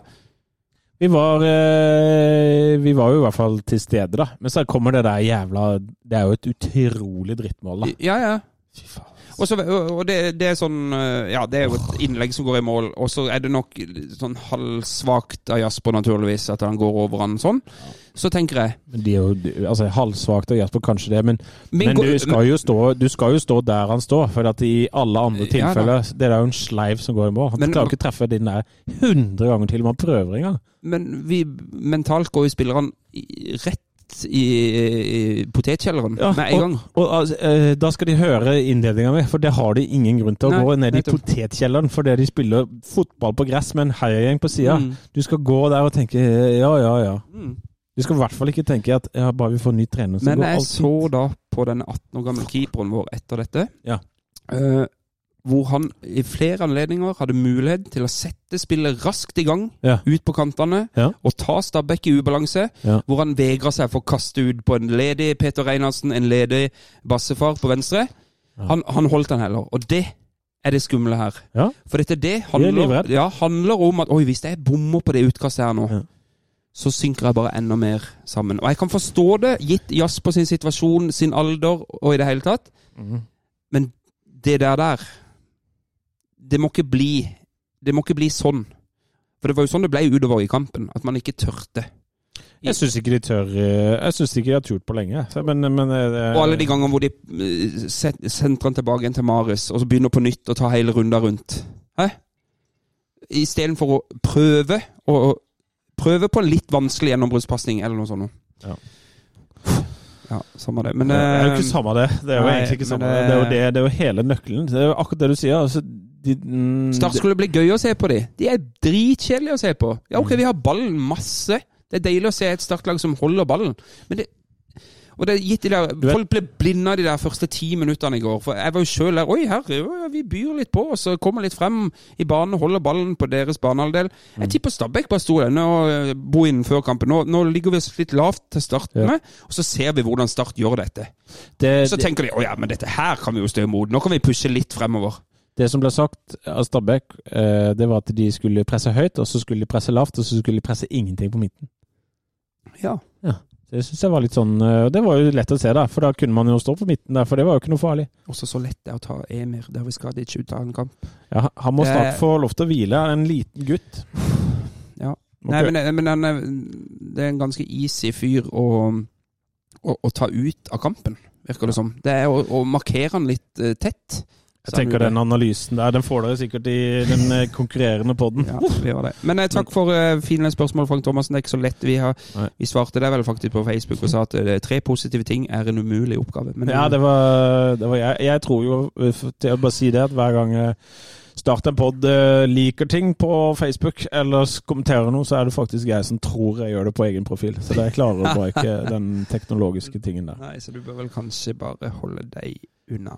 vi var eh, Vi var jo i hvert fall til stede, da. Men så kommer det der jævla Det er jo et utrolig drittmål, da. Ja, ja. Fy faen. Og, så, og det, det er sånn øh, Ja, det er jo et innlegg som går i mål, og så er det nok sånn halvsvakt av Jasper, naturligvis, at han går over han sånn. Så tenker jeg Men de er jo altså, halvsvakt av Jasper, kanskje det, men, men, men du, skal jo stå, du skal jo stå der han står. For at i alle andre Ja, tilfeller Det er jo en sleiv som går i mål. Han Men- klarer ikke å treffe den der 100 ganger til. Man prøver engang. Men vi mentalt går jo spillerne i- rett i, i potetkjelleren Ja, med en gang. Og altså, eh, Da skal de høre innledninga mi, for det har de ingen grunn til å Nei, gå ned i potetkjelleren fordi de spiller fotball på gress med en heiagjeng på sida. Mm. Du skal gå der og tenke ja, ja, ja. Mm. Du skal i hvert fall ikke tenke at ja, bare vi får ny trener, så Men går jeg så da på den 18 år gamle keeperen vår etter dette. Ja. eh, hvor han i flere anledninger hadde mulighet til å sette spillet raskt i gang, Ja. ut på kantene, Ja. og ta Stabæk i ubalanse, Ja. hvor han vegra seg for å kaste ut på en ledig Peter Reinhardsen, en ledig bassefar på venstre. Han, han holdt den heller, og det er det skumle her. For dette det er handler, det ja, handler om at oi, hvis jeg bommer på det utkastet her nå, så synker jeg bare enda mer sammen. Og jeg kan forstå det, gitt Jasper sin situasjon, sin alder og i det hele tatt. Mm. Men det der der Det må ikke bli Det må ikke bli sånn. For det var jo sånn det ble utover i kampen. At man ikke tørte. Jeg syns ikke de tør eh, Jeg syns ikke de har turt på lenge. Men, men eh, Og alle de gangene hvor de eh, sentrer han tilbake igjen til Marius, og så begynner på nytt å ta hele runda rundt. Hæ? Istedenfor å prøve å Prøve på en litt vanskelig gjennombruddspasning eller noe sånt. Ja. Ja, samme det. Men det er jo ikke samme det. Det er jo nei, egentlig ikke samme det. det- Det er jo, det, det er jo hele nøkkelen. Det er jo akkurat det du sier. Altså, de, mm, Start skulle bli gøy å se på de. De er dritkjedelige å se på. Ja, ok, vi har ballen masse. Det er deilig å se et startlag som holder ballen. Men det og det er gitt de der, Folk ble blinde av de der første ti minuttene i går. For Jeg var jo sjøl der Oi, her, vi byr litt på oss og kommer litt frem i banen og holder ballen på deres banehalvdel. Mm. Jeg tipper Stabæk bare sto der nå, eh, bo inn før kampen. Nå, nå ligger vi litt lavt til startene, og så ser vi hvordan Start gjør dette. det, Så tenker de å ja, men dette her kan vi jo stå imot. Nå kan vi pushe litt fremover. Det som ble sagt av Stabæk, eh, det var at de skulle presse høyt, og så skulle de presse lavt, og så skulle de presse ingenting på midten. Ja. Det syns jeg var litt sånn eh, og Det var jo lett å se, da, for da kunne man jo stå på midten der, for det var jo ikke noe farlig. Også så lett det er å ta Emir Dervis ikke ut av en kamp. Ja, han må snart få lov til å hvile. En liten gutt. Ja. Okay. Nei, men, men han er, det er en ganske easy fyr å, å, å ta ut av kampen, virker det som. Det er å, å markere han litt eh, tett. Jeg tenker den analysen der, den får dere sikkert i den eh, <laughs> konkurrerende poden. Ja, vi har det. Men eh, takk for eh, fine spørsmål, Frank Thomassen. Det er ikke så lett. Vi, har, vi svarte det vel faktisk på Facebook og sa at eh, tre positive ting er en umulig oppgave. Men, Ja, det var, det var jeg. Jeg tror jo, eh, til å bare si det, at hver gang jeg starter en pod, eh, liker ting på Facebook eller kommenterer noe, så er det faktisk jeg som tror jeg gjør det på egen profil. Så jeg klarer å ikke <laughs> den teknologiske tingen der. Nei, så du bør vel kanskje bare holde deg unna.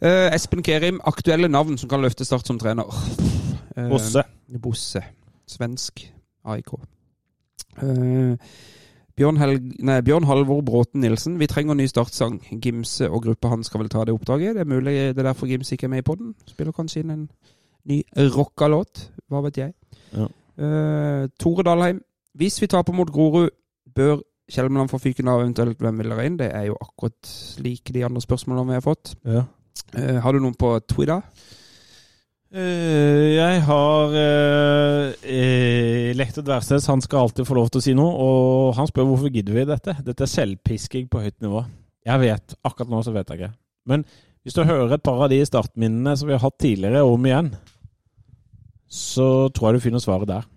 Eh, Espen Kerim, aktuelle navn som kan løfte Start som trener. Uh, Bosse. Bosse. Svensk AIK. Eh, Bjørn, Helg, nei, Bjørn Halvor Bråten Nilsen. Vi trenger en ny startsang. Gimse og gruppa hans skal vel ta det oppdraget. Det er mulig det er derfor Gimse ikke er med i podden. Spiller kanskje inn en ny rocka låt. Hva vet jeg. Ja. Uh, Tore Dalheim. Hvis vi taper mot Grorud, bør Kjelmeland få fyken av, eventuelt hvem vil dere inn? Det er jo akkurat like de andre spørsmålene vi har fått. Ja. Uh, har du noen på Twitter? Eh, jeg har uh, Lektor Dversnes, han skal alltid få lov til å si noe. Og han spør hvorfor gidder vi dette. Dette er selvpisking på høyt nivå. Jeg vet, Akkurat nå så vet jeg ikke. Men hvis du hører et par av de startminnene som vi har hatt tidligere, om igjen, så tror jeg du finner svaret der.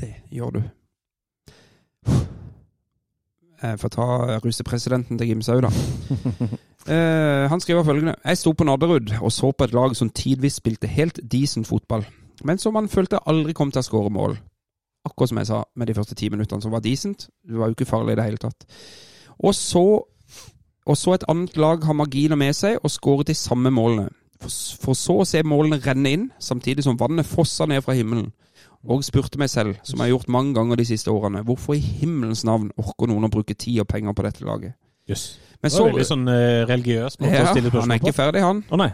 Det gjør du. Jeg å ta russepresidenten til Gimsau, da. <laughs> Eh, han skriver følgende Jeg sto på Nadderud og så på et lag som tidvis spilte helt decent fotball, men som man følte aldri kom til å skåre mål. Akkurat som jeg sa med de første ti minuttene, som var decent. Det var jo ikke farlig i det hele tatt. Og så, og så et annet lag har marginer med seg og skåret de samme målene. For, for så å se målene renne inn, samtidig som vannet fossa ned fra himmelen. Og spurte meg selv, som jeg har gjort mange ganger de siste årene, hvorfor i himmelens navn orker noen å bruke tid og penger på dette laget? Yes. Men Det så, var veldig sånn eh, religiøs måte ja, å stille han spørsmål er på. ikke ferdig, han. Å nei.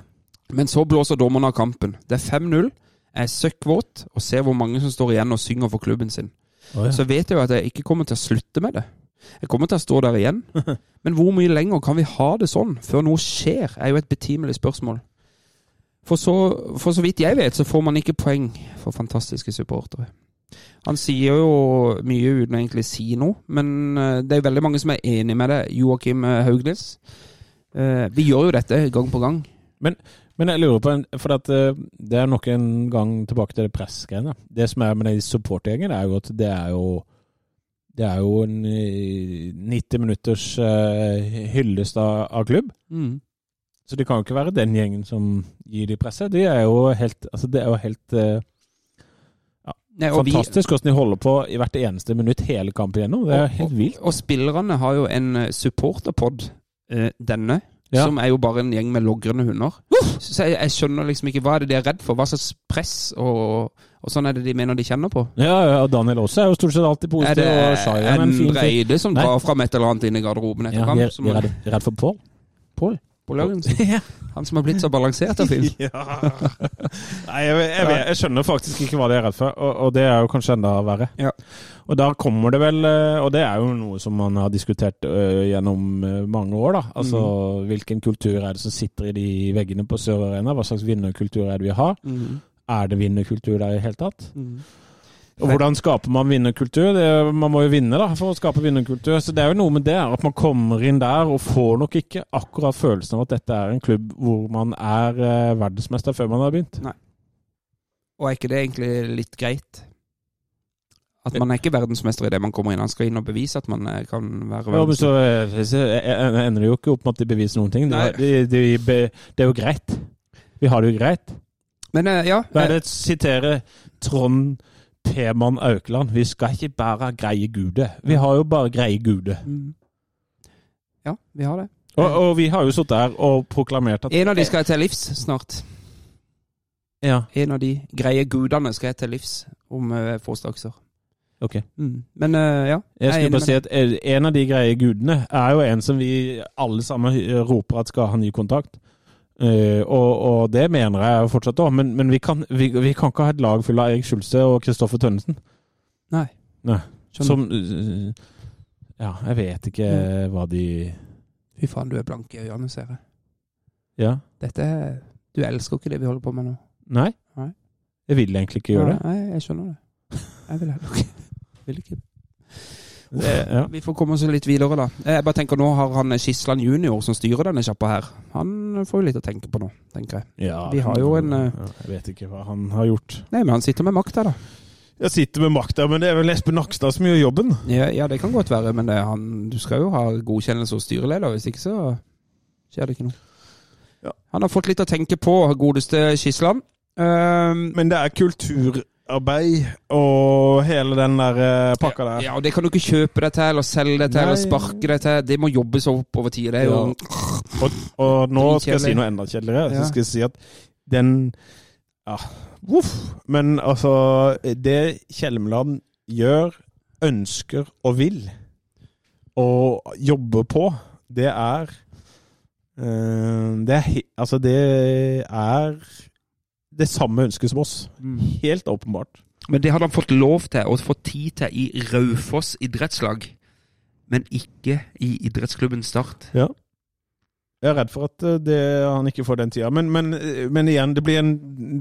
Men så blåser dommeren av kampen. Det er 5-0. Jeg er søkkvåt og ser hvor mange som står igjen og synger for klubben sin. Oh, ja. Så vet jeg jo at jeg ikke kommer til å slutte med det. Jeg kommer til å stå der igjen. <laughs> Men hvor mye lenger kan vi ha det sånn før noe skjer, er jo et betimelig spørsmål. For så, for så vidt jeg vet, så får man ikke poeng for fantastiske supportere. Han sier jo mye uten å egentlig si noe, men eh, det er veldig mange som er enig med det. Joakim eh, Haugnes. Eh, Vi gjør jo dette gang på gang. Men jeg lurer på, for at, det er nok en gang tilbake til det pressgreiene. Det som er med de supportergjengen, er jo at det er jo det er jo en eh, 90 minutters hyllest av, klubb. Så det kan jo ikke være den gjengen som gir de presset. Det er jo helt, altså det er jo helt ja, Nei, og fantastisk hvordan de holder på i hvert eneste minutt hele kampen igjennom. Det er helt vilt. Og spillerne har jo en eh, supporterpod, eh, denne, Ja. som er jo bare en gjeng med logrende hunder. Så jeg, jeg skjønner liksom ikke hva er det de er redd for. Hva slags press og, og sånn er det de mener de kjenner på. Ja, ja, og Daniel også er jo stort sett alltid Er positiv. det og shy, en fin fyr. Breide som drar fram et eller annet inn i garderoben etter Ja, kamp? er, er er- er redd for Pål. Pål? Pål ja. Han som har blitt så balansert og fin. <laughs> Nei, jeg, jeg, jeg, jeg skjønner faktisk ikke hva de er redd for, og, og det er jo kanskje enda verre. Ja. Og da kommer det vel eh, Og det er jo noe som man har diskutert eh, gjennom eh, mange år, da. Altså hvilken kultur er det som sitter i de veggene på Sør Arena? Hva slags vinnerkultur er det vi har? Mm. Er det vinnerkultur der i det hele tatt? Mm. Og hvordan skaper man vinnerkultur? Det, man må jo vinne da, for å skape vinnerkultur. Så det er jo noe med det, at man kommer inn der og får nok ikke akkurat følelsen av at dette er en klubb hvor man er eh, verdensmester før man har begynt. Og er ikke det egentlig litt greit? At man er ikke verdensmester i det man kommer inn. Han skal inn og bevise at man eh, kan være verdensmester. Ja, men så, eh, så eh, ender det jo ikke opp med at de beviser noen ting. Det, Nei. de, de, det er jo greit. Vi har det jo greit. Men ja, Hva er det å sitere Trond P-mann Aukland? Vi skal ikke bare greie gude. Vi har jo bare greie gude. mm. Ja, vi har det. Og, og vi har jo sittet der og proklamert at En av de skal jeg til livs snart. Ja, En av de greie gudene skal jeg til livs om uh, få straks år. ok. Mm. Men uh, ja. Jeg skulle bare si at eh, en av de greie gudene er jo en som vi alle sammen roper at skal ha ny kontakt. Eh, og, og det mener jeg fortsatt òg, men, men vi, kan, vi, vi kan ikke ha et lag fullt av Erik Skjulse og Kristoffer Tønnesen. Nei. Nei. Som uh, Ja, jeg vet ikke Mm. hva de Fy faen, du er blank i øynene, ser jeg. Ja? Dette Du elsker ikke det vi holder på med nå. Nei? Nei. Jeg vil egentlig ikke gjøre det. Nei, jeg skjønner det. Jeg vil heller ikke. Vil ikke. Det <laughs> ja. Vi får komme oss litt videre, da. Jeg bare tenker Nå har han Skisland junior som styrer denne sjappa her. Han får jo litt å tenke på nå, tenker jeg. ja, Vi har jo en, eh, ja, Jeg vet ikke hva han har gjort. Nei, men han sitter med makta, da. Jeg sitter med makta, men det er vel Espen Nakstad som gjør jobben. Ja, ja, det kan godt være, men det, han, du skal jo ha godkjennelse hos styreleder. Hvis ikke så skjer det ikke noe. Ja. Han har fått litt å tenke på, godeste Skisland. Um, Men det er kulturarbeid og hele den der eh, pakka der. ja, og Det kan du ikke kjøpe deg til, eller selge deg til, eller sparke deg til. Det må jobbes opp over tid. Det er jo Og, og nå skal jeg si noe enda kjedeligere. Ja. Så skal jeg si at den Ja, voff. Men altså Det Kjelmeland gjør, ønsker og vil, og jobber på, det er eh, Det er Altså, det er det samme ønsket som oss. Helt åpenbart. Men det hadde han fått lov til og fått tid til i Raufoss idrettslag, men ikke i idrettsklubben Start. Ja. Jeg er redd for at eh, det, han ikke får den tida. Men, men, eh, men igjen, det blir, en,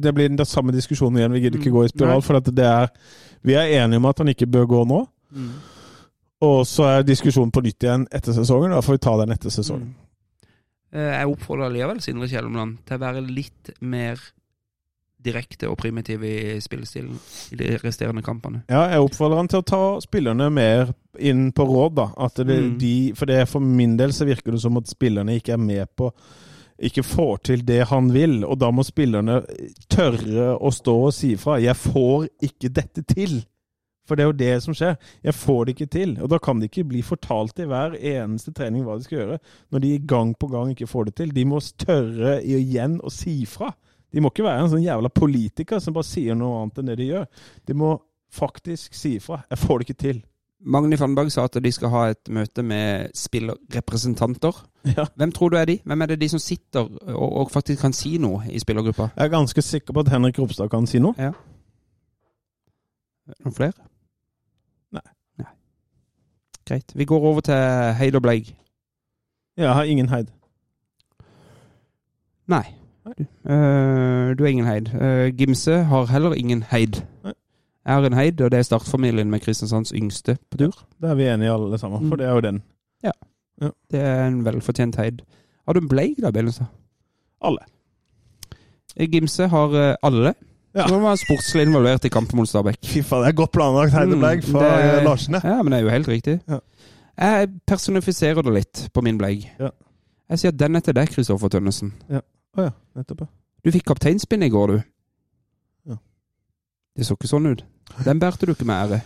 det blir den samme diskusjonen igjen. Vi gidder ikke Mm. gå i spiral. Nei. For at det er, vi er enige om at han ikke bør gå nå. Og så er diskusjonen på nytt igjen etter sesongen. Da får vi ta den etter sesongen. Mm. Jeg oppfordrer likevel Sindre Kjellemland til å være litt mer direkte og primitiv i spillestilen i de resterende kampene. Ja, jeg oppfordrer han til å ta spillerne mer inn på råd, da. At det, Mm. de, for det for min del så virker det som at spillerne ikke er med på ikke får til det han vil, og da må spillerne tørre å stå og si fra. 'Jeg får ikke dette til'. For det er jo det som skjer. Jeg får det ikke til. Og da kan de ikke bli fortalt i hver eneste trening hva de skal gjøre, når de gang på gang ikke får det til. De må tørre igjen å si fra. De må ikke være en sånn jævla politiker som bare sier noe annet enn det de gjør. De må faktisk si ifra. Jeg får det ikke til. Magni Fannberg sa at de skal ha et møte med spillerrepresentanter. Ja. Hvem tror du er de? Hvem er det de som sitter og, og faktisk kan si noe i spillergruppa? Jeg er ganske sikker på at Henrik Ropstad kan si noe. Noen flere? Nei. Nei. Greit. Vi går over til Heid og Bleig. Jeg har ingen heid. Nei. Du, har du er ingen heid. Eh, Gimse har heller ingen heid. Jeg har en heid, og det er startfamilien med Kristiansands yngste på tur. Det er vi enige i alle sammen, for Mm. det er jo den. Ja Det er en velfortjent heid. Har du en Bleig da, Benestad? Alle. Eh, Gimse har eh, alle. Ja. Som var sportslig involvert i kampen mot Stabæk. Fy faen, det er godt planlagt Heideblegg Mm, fra det- eh, Larsene. Ja, men det er jo helt riktig. Ja. Jeg personifiserer det litt på min Bleig. Ja. Jeg sier at den er til deg, Kristoffer Tønnesen. Å ja, nettopp. Du fikk kapteinspinn i går, du. Ja. Det så ikke sånn ut. Den bærte du ikke med ære.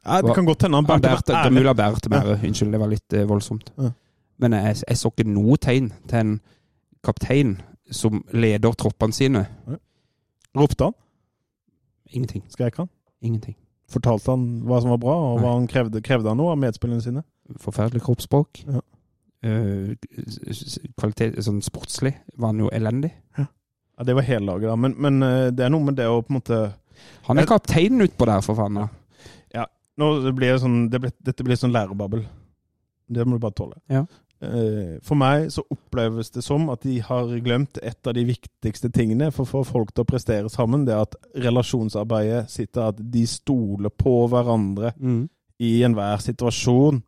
Ja, det kan godt hende han bærte det er med mulig ære. han bærte med ære. Unnskyld, det var litt eh, voldsomt. Ja. Men jeg, jeg så ikke noe tegn til en kaptein som leder troppene sine. Ropte han? Ingenting. Skrek han? Ingenting. Fortalte han hva som var bra, og hva han krevde? Krevde han noe av medspillerne sine? Forferdelig kroppsspråk. Ja. Eh, kvalitet, sånn sportslig var han jo elendig. Ja, Det var hele laget, da. Men, men eh, det er noe med det å på en måte Han er kapteinen utpå der, for faen. da. Ja. Nå blir det sånn, det blir, Dette blir sånn lærebabbel. Det må du bare tåle. Ja. Eh, For meg så oppleves det som at de har glemt et av de viktigste tingene for å få folk til å prestere sammen. Det er at relasjonsarbeidet sitter at de stoler på hverandre i enhver situasjon.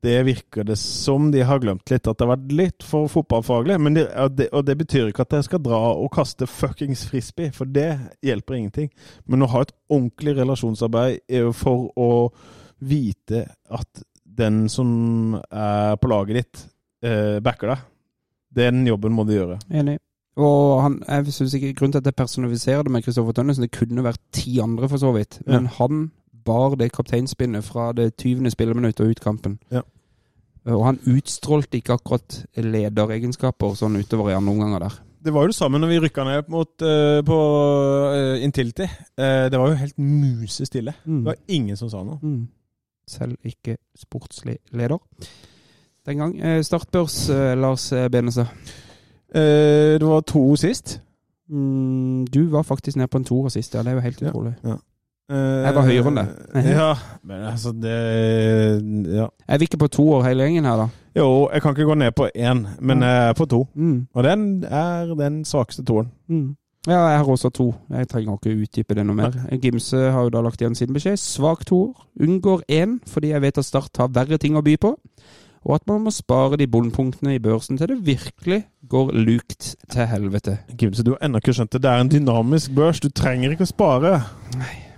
Det virker det som de har glemt litt, at det har vært litt for fotballfaglig. Men det, og det, betyr ikke at jeg skal dra og kaste fuckings frisbee, for det hjelper ingenting. Men å ha et ordentlig relasjonsarbeid er for å vite at den som er på laget ditt, eh, backer deg. Den jobben må du gjøre. Enig. Og han, jeg synes ikke Grunnen til at jeg personifiserer det med Kristoffer Tønnesen, det kunne vært ti andre, for så vidt. Men han bar det kapteinspinnet fra det 20. spilleminuttet og ut kampen. Ja. Og han utstrålte ikke akkurat lederegenskaper sånn utover i andre omganger der. Det var jo det samme når vi rykka ned mot, uh, på uh, Intility. Uh, det var jo helt musestille. Det var ingen som sa noe. Mm. Selv ikke sportslig leder. Den gang. Eh, startbørs, eh, Lars Benestad. Eh, det var to sist. Mm, du var faktisk nede på en toer sist, ja. Det er jo helt Ja. utrolig. Eh, Jeg var høyere enn det. <laughs> ja, men altså det Ja. Er vi ikke på toer hele gjengen her, da? Jo, jeg kan ikke gå ned på én, men jeg er på to. Mm. Og den er den svakeste toeren. Mm. Ja, jeg har også to. Jeg trenger ikke utdype det noe mer. Gimse har jo da lagt igjen sin beskjed. Svak toer. Unngår én, fordi jeg vet at Start har verre ting å by på. Og at man må spare de bondpunktene i børsen til det virkelig går lukt til helvete. Gimse, du har ennå ikke skjønt det. Det er en dynamisk børs. Du trenger ikke å spare.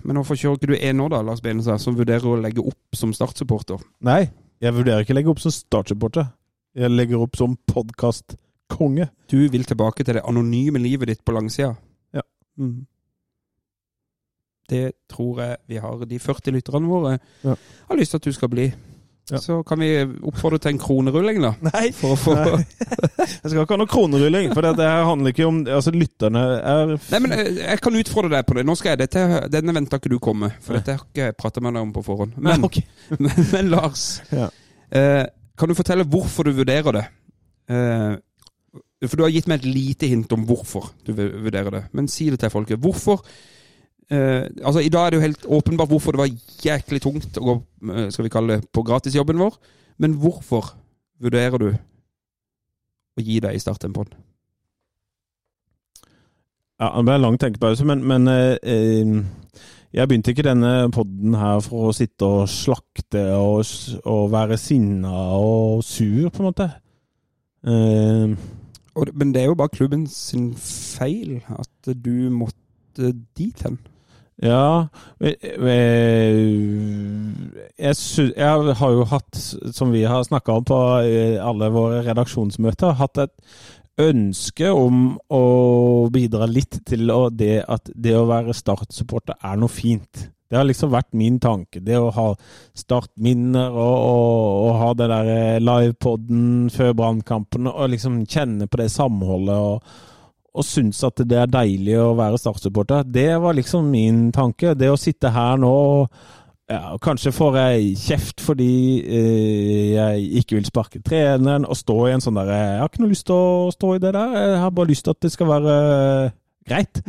Men hvorfor kjører ikke du én nå, da, Lars Benestad, som vurderer å legge opp som Start-supporter? Nei, jeg vurderer ikke å legge opp som startsupporter. Jeg legger opp som podkastkonge. Du vil tilbake til det anonyme livet ditt på langsida? Ja. Mm. Det tror jeg vi har de 40 lytterne våre Ja. har lyst til at du skal bli. Ja. Så kan vi oppfordre til en kronerulling, da. Nei, For få Nei. <laughs> jeg skal ikke ha noe kronerulling. For det her handler ikke om Altså, lytterne er Nei, men eh, jeg kan utfordre deg på det. Nå skal jeg dette, Denne venta ikke du komme, for dette har ikke jeg prata med deg om på forhånd. Men, Nei, okay. <laughs> men, men Lars, Ja. eh, kan du fortelle hvorfor du vurderer det? Eh, for du har gitt meg et lite hint om hvorfor du vurderer det. Men si det til folket. Hvorfor eh, Altså, I dag er det jo helt åpenbart hvorfor det var jæklig tungt å gå eh, skal vi kalle det, på gratisjobben vår. Men hvorfor vurderer du å gi deg i starten på den? Ja, det ble en lang tenkepause, men, men eh, eh, jeg begynte ikke denne podden her for å sitte og slakte og, og være sinna og sur, på en måte. Eh, men det er jo bare klubben sin feil at du måtte dit hen. Ja jeg, sy- jeg har jo hatt, som vi har snakka om på eh, alle våre redaksjonsmøter, hatt et ønske om å bidra litt til å det at det å være Start-supporter er noe fint. Det har liksom vært min tanke. Det å ha startminner og, og, og ha det der eh, livepoden før brannkampen og liksom kjenne på det samholdet og, og synes at det er deilig å være Start-supporter. Det var liksom min tanke. Det å sitte her nå ja, Kanskje får jeg kjeft fordi eh, jeg ikke vil sparke treneren og stå i en sånn der Jeg har ikke noe lyst til å stå i det der. Jeg har bare lyst til at det skal være greit. <laughs>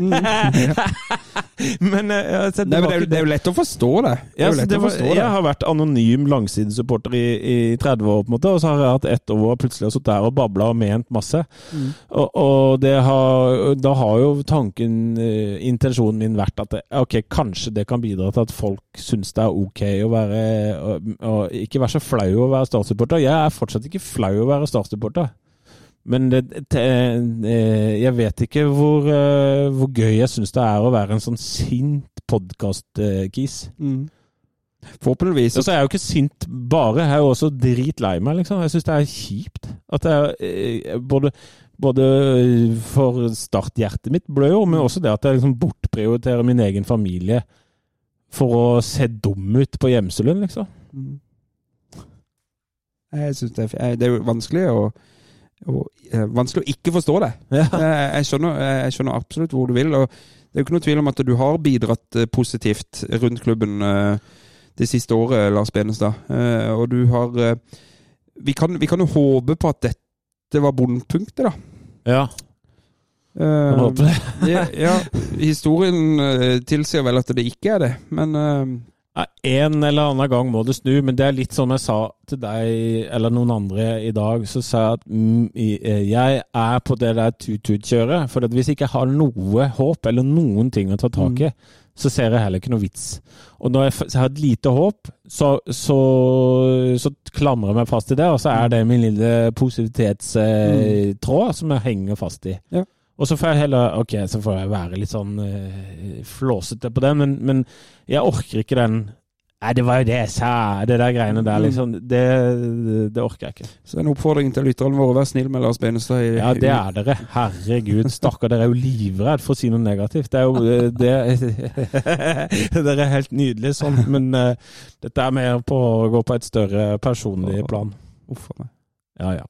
men eh, Nei, men det, er, jo- det er jo lett å forstå det. Det ja, det var, forstå det. jeg har vært anonym langsidesupporter i, i 30 år, på en måte, og så har jeg hatt ett år jeg plutselig har sittet der og babla og ment masse. Mm. Og, og det har, da har jo tanken, eh, intensjonen min vært at det, ok, kanskje det kan bidra til at folk syns det er ok å være og, og ikke være så flau å være startsupporter. Jeg er fortsatt ikke flau å være startsupporter. Men det, eh, jeg vet ikke hvor, eh, hvor gøy jeg syns det er å være en sånn sint podkast-kis. Mm. Forhåpentligvis. Og så er jeg jo ikke sint bare, jeg er jo også dritlei meg, liksom. Jeg syns det er kjipt. At jeg eh, både, både for starthjertet mitt blør jo, men også det at jeg liksom bortprioriterer min egen familie for å se dum ut på gjemselund, liksom. Mm. Jeg synes det, det er vanskelig å vanskelig å ikke forstå det. Ja. Eh, jeg, skjønner, eh, jeg skjønner absolutt hvor du vil. og Det er jo ikke noe tvil om at du har bidratt eh, positivt rundt klubben eh, det siste året, Lars Benestad. Eh, og du har eh, vi, kan, vi kan jo håpe på at dette var bunnpunktet, da. ja. Eh, håper det. <laughs> ja, historien eh, tilsier vel at det ikke er det, men eh, Nei, En eller annen gang må det snu, men det er litt som jeg sa til deg eller noen andre i dag. Så sa jeg at mm, eh, jeg er på det der tut-tut-kjøret. For hvis jeg ikke har noe håp eller noen ting å ta tak i, så ser jeg heller ikke noe vits. Og når jeg, har et lite håp, så, så, så klamrer jeg meg fast i det, og så er det min lille positivitetstråd som jeg henger fast i. Ja. Og så får jeg heller Ok, så får jeg være litt sånn uh, flåsete på den, men, men jeg orker ikke den Nei, det var jo det jeg sa, det der greiene der, liksom. Det, det orker jeg ikke. så en oppfordring til lytterne våre, vær snill med Lars Benestad. i- Ja, det er dere. Herregud, stakkar. Dere er jo livredd for å si noe negativt. Det er jo eh, det, <laughs> Dere er helt nydelige sånn, men uh, dette er mer på å gå på et større personlig plan. Uff a meg. Ja, ja.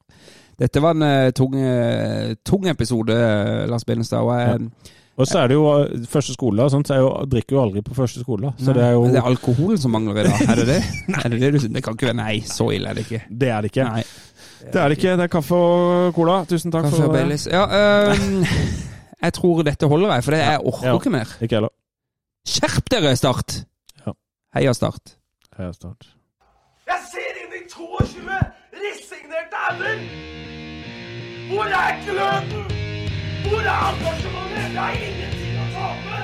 Dette var en eh, tung, eh, tung episode, eh, Lars Benestad. Og jeg, Og så er det jo første skole og sånt, så jeg jo, drikker jo aldri på første skole. Så det er jo Men det er alkoholen som mangler i dag. Er det det? <laughs> er det, det, du, det kan ikke være Nei, så ille er det ikke. Det er det ikke. Nei. Det er det ikke. Det er kaffe og cola. Tusen takk Kaffe for det. Ja, øhm, jeg tror dette holder, jeg, for det, jeg orker Ja. ikke mer. Ikke heller. Skjerp dere, Start! Ja. Heia Start. Er start. Jeg ser inn i 22 resignerte ender! Hvor er gløden? Hvor er engasjementet? Det er ingenting å tape!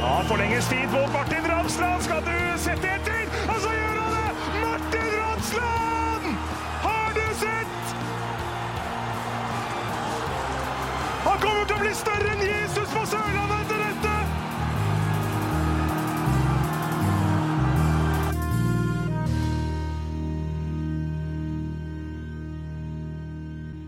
Ja, forlenges tid på Martin Ramsland. Skal du sette etter? Og så gjør han det! Martin Ramsland! Har du sett? Han kommer til å bli større enn Jesus